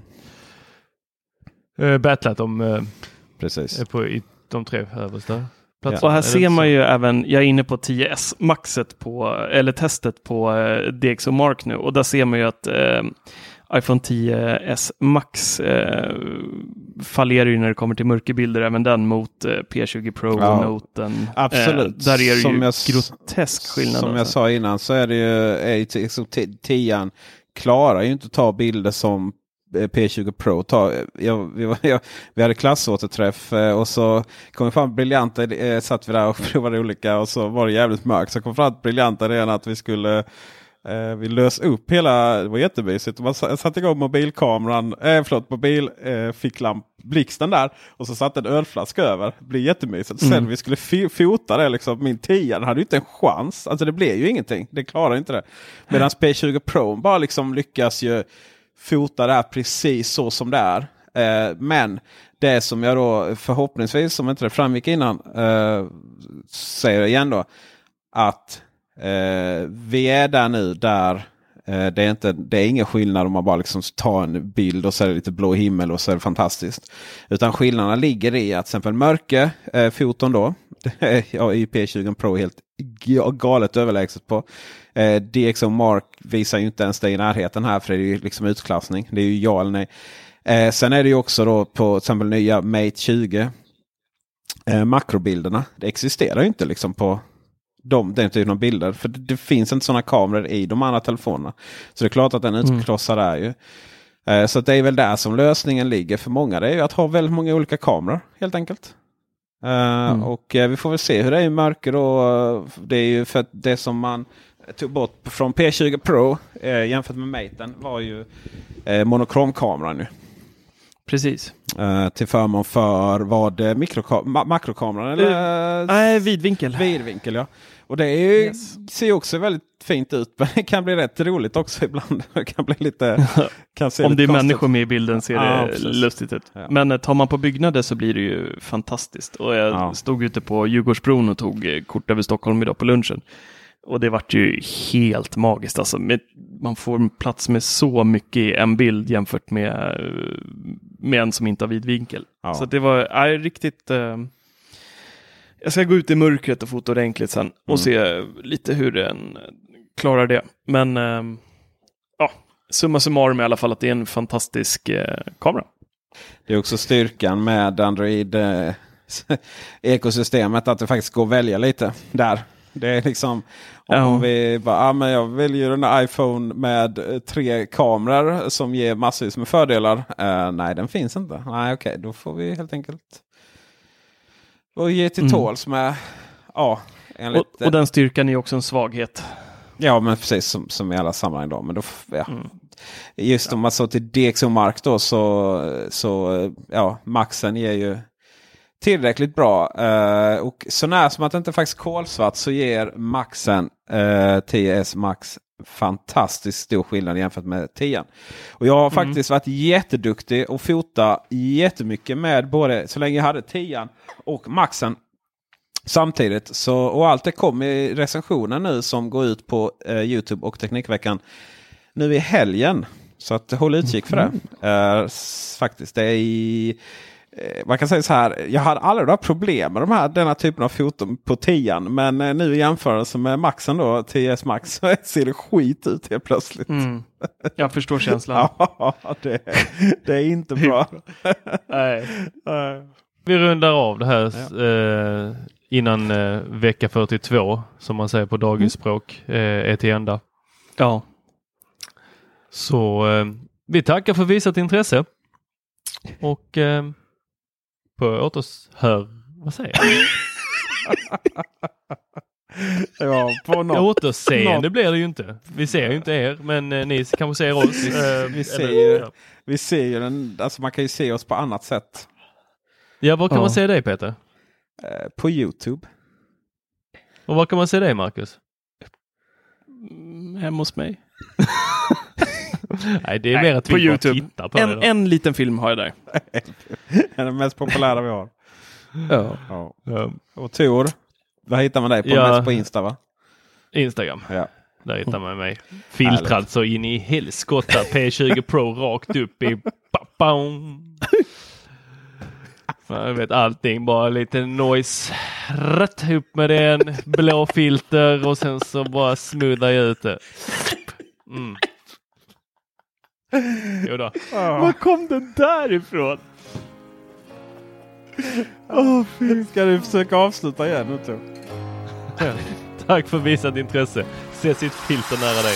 Speaker 5: eh, battlat om eh,
Speaker 3: precis.
Speaker 5: på i de tre översta
Speaker 4: Och
Speaker 5: platserna.
Speaker 4: här
Speaker 5: Är det
Speaker 4: ser man ju även, jag är inne på 10S maxet på, eller testet på eh, DxO Mark nu och där ser man ju att eh, iPhone 10s Max eh, fallerar ju när det kommer till mörkerbilder, även den mot eh, P20 Pro
Speaker 3: Ja,
Speaker 4: och Noten.
Speaker 3: Absolut.
Speaker 4: Eh, där är det
Speaker 3: Som
Speaker 4: ju
Speaker 3: jag-
Speaker 4: grotesk skillnad.
Speaker 3: Som jag
Speaker 4: alltså.
Speaker 3: sa innan så är det ju, är ju liksom, t- 10 klarar ju inte att ta bilder som eh, P20 Pro tar. Jag, vi, var, jag, vi hade klassåterträff eh, och så kom vi fram briljanta, eh, satt vi där och provade olika och så var det jävligt mörkt. Så kom fram briljanta idén att vi skulle Eh, vi lös upp hela, det var jättemysigt. Man sa- satte igång mobilkameran, eh, förlåt mobilficklamp, eh, blixten där. Och så satte en ölflaska över. Det blir jättemysigt. Sen vi skulle fota det, liksom, min 10 hade ju inte en chans. Alltså det blev ju ingenting. Det klarar inte det. Medan P20 Pro bara liksom lyckas ju fota det här precis så som det är. Eh, men det som jag då förhoppningsvis, som inte det framgick innan, eh, säger igen då. Att eh, vi är där nu där eh, det, är inte, det är ingen skillnad om man bara liksom tar en bild och så är det lite blå himmel och så är det fantastiskt. Utan skillnaderna ligger i att till exempel mörker eh, foton då. ja, i P20 Pro helt galet överlägset på. Eh, DxO Mark visar ju inte ens det i närheten här för det är ju liksom utklassning. Det är ju ja eller nej. Eh, sen är det ju också då på till exempel nya Mate 20. Eh, makrobilderna. Det existerar ju inte liksom på de, den typen av bilder. För det, det finns inte sådana kameror i de andra telefonerna. Så det är klart att den utkrossar där ju. Eh, så det är väl där som lösningen ligger för många. Det är ju att ha väldigt många olika kameror helt enkelt. Eh, Och eh, vi får väl se hur det är i mörker. Och, det är ju för att det som man tog bort från P20 Pro eh, jämfört med Maten var ju eh, monokromkameran. Nu.
Speaker 4: Precis.
Speaker 3: Eh, till förmån för vad eh, mikroka- ma- makrokameran eller
Speaker 4: Nej, vidvinkel.
Speaker 3: vidvinkel. Ja. Och det ju,
Speaker 4: Yes.
Speaker 3: ser också väldigt fint ut. Men det kan bli rätt roligt också ibland. Det kan bli lite... Kan se
Speaker 4: Om
Speaker 3: lite
Speaker 4: det är
Speaker 3: konstigt
Speaker 4: människor med i bilden ser
Speaker 3: Ja,
Speaker 4: det
Speaker 3: precis.
Speaker 4: lustigt ut.
Speaker 3: Ja.
Speaker 4: Men eh, tar man på byggnader så blir det ju fantastiskt. Och jag
Speaker 3: Ja.
Speaker 4: stod ute på Djurgårdsbron och tog eh, kort över Stockholm idag på lunchen. Och det vart ju helt magiskt. Alltså, man får plats med så mycket i en bild jämfört med, med en som inte har vidvinkel.
Speaker 3: Ja.
Speaker 4: Så det var är riktigt... Eh, jag ska gå ut i mörkret och fota ordentligt sen och
Speaker 3: Mm.
Speaker 4: se lite hur den klarar det. Men eh, ja, summa summarum i alla fall att det är en fantastisk eh, kamera.
Speaker 3: Det är också styrkan med Android eh, att det faktiskt går att välja lite där. Det är liksom om
Speaker 4: Ja.
Speaker 3: vi bara, ah, men jag väljer en iPhone med eh, tre kameror som ger massvis med fördelar. Eh, nej, den finns inte. Nej, okej, då får vi helt enkelt och ge till
Speaker 4: Mm.
Speaker 3: tåls med ja, enligt,
Speaker 4: Och, och den styrkan är också en svaghet.
Speaker 3: Ja, men precis som, som i alla sammanhang. Då. Men då, ja.
Speaker 4: Mm.
Speaker 3: Just om man så till DxO Mark då så, så ja, maxen ger ju tillräckligt bra. Eh, och så när som att det inte faktiskt kolsvart så ger maxen eh, 10S Max fantastiskt stor skillnad jämfört med 10. Och jag har faktiskt varit jätteduktig och fota jättemycket med både så länge jag hade 10 och maxen samtidigt. Så, och allt det kom i recensionen nu som går ut på eh, Youtube och Teknikveckan nu i helgen. Så att håll utkik för det. S- faktiskt, det är i... eh, Man kan säga så här, jag hade aldrig några problem med de här, denna typen av foton på 10 Men eh, nu i jämförelse med Maxen då, 10S Max, så ser det skit ut helt plötsligt.
Speaker 4: Mm. Jag förstår känslan.
Speaker 3: Ja, det, det är inte bra.
Speaker 4: Nej.
Speaker 5: Vi rundar av det här eh, innan eh, vecka 42 som man säger på dagisspråk eh, är till ända.
Speaker 4: Ja.
Speaker 5: Så eh, vi tackar för visat intresse. Och på återhör... Vad säger jag?
Speaker 3: Ja, på något.
Speaker 5: Återseende
Speaker 3: något.
Speaker 5: blir det ju inte. Vi ser ju inte er, men eh, ni kanske ser oss. Eh,
Speaker 3: Vi ser
Speaker 5: eller-
Speaker 3: ju,
Speaker 5: ja.
Speaker 3: vi ser ju den, alltså man kan ju se oss på annat sätt.
Speaker 5: Ja, var kan
Speaker 4: Ja.
Speaker 5: man se dig Peter?
Speaker 3: Eh, på Youtube.
Speaker 5: Och var kan man se dig Marcus?
Speaker 4: Mm, Hemma hos mig.
Speaker 5: Nej, det är
Speaker 4: Nej,
Speaker 5: mer att
Speaker 4: på
Speaker 5: vi bara
Speaker 4: YouTube.
Speaker 5: tittar på
Speaker 4: En, en liten film har jag där.
Speaker 3: Det är den mest populära vi har.
Speaker 4: Ja.
Speaker 3: Ja. Och Tor, vad hittar man dig på?
Speaker 5: Ja.
Speaker 3: Mest på Insta va?
Speaker 5: Instagram.
Speaker 3: Ja.
Speaker 5: Där hittar man mig. Filtrad så in i helskotta. P20 Pro rakt upp i... Jag vet allting. Bara lite noise. Rätt upp med den. Blå filter och sen så bara smoothar jag ut det. Mm. Jo då.
Speaker 4: Var kom den där ifrån?
Speaker 3: Oh, Ska du försöka avsluta igen nu
Speaker 5: Tack för visat intresse. Ses i ett filter nära dig.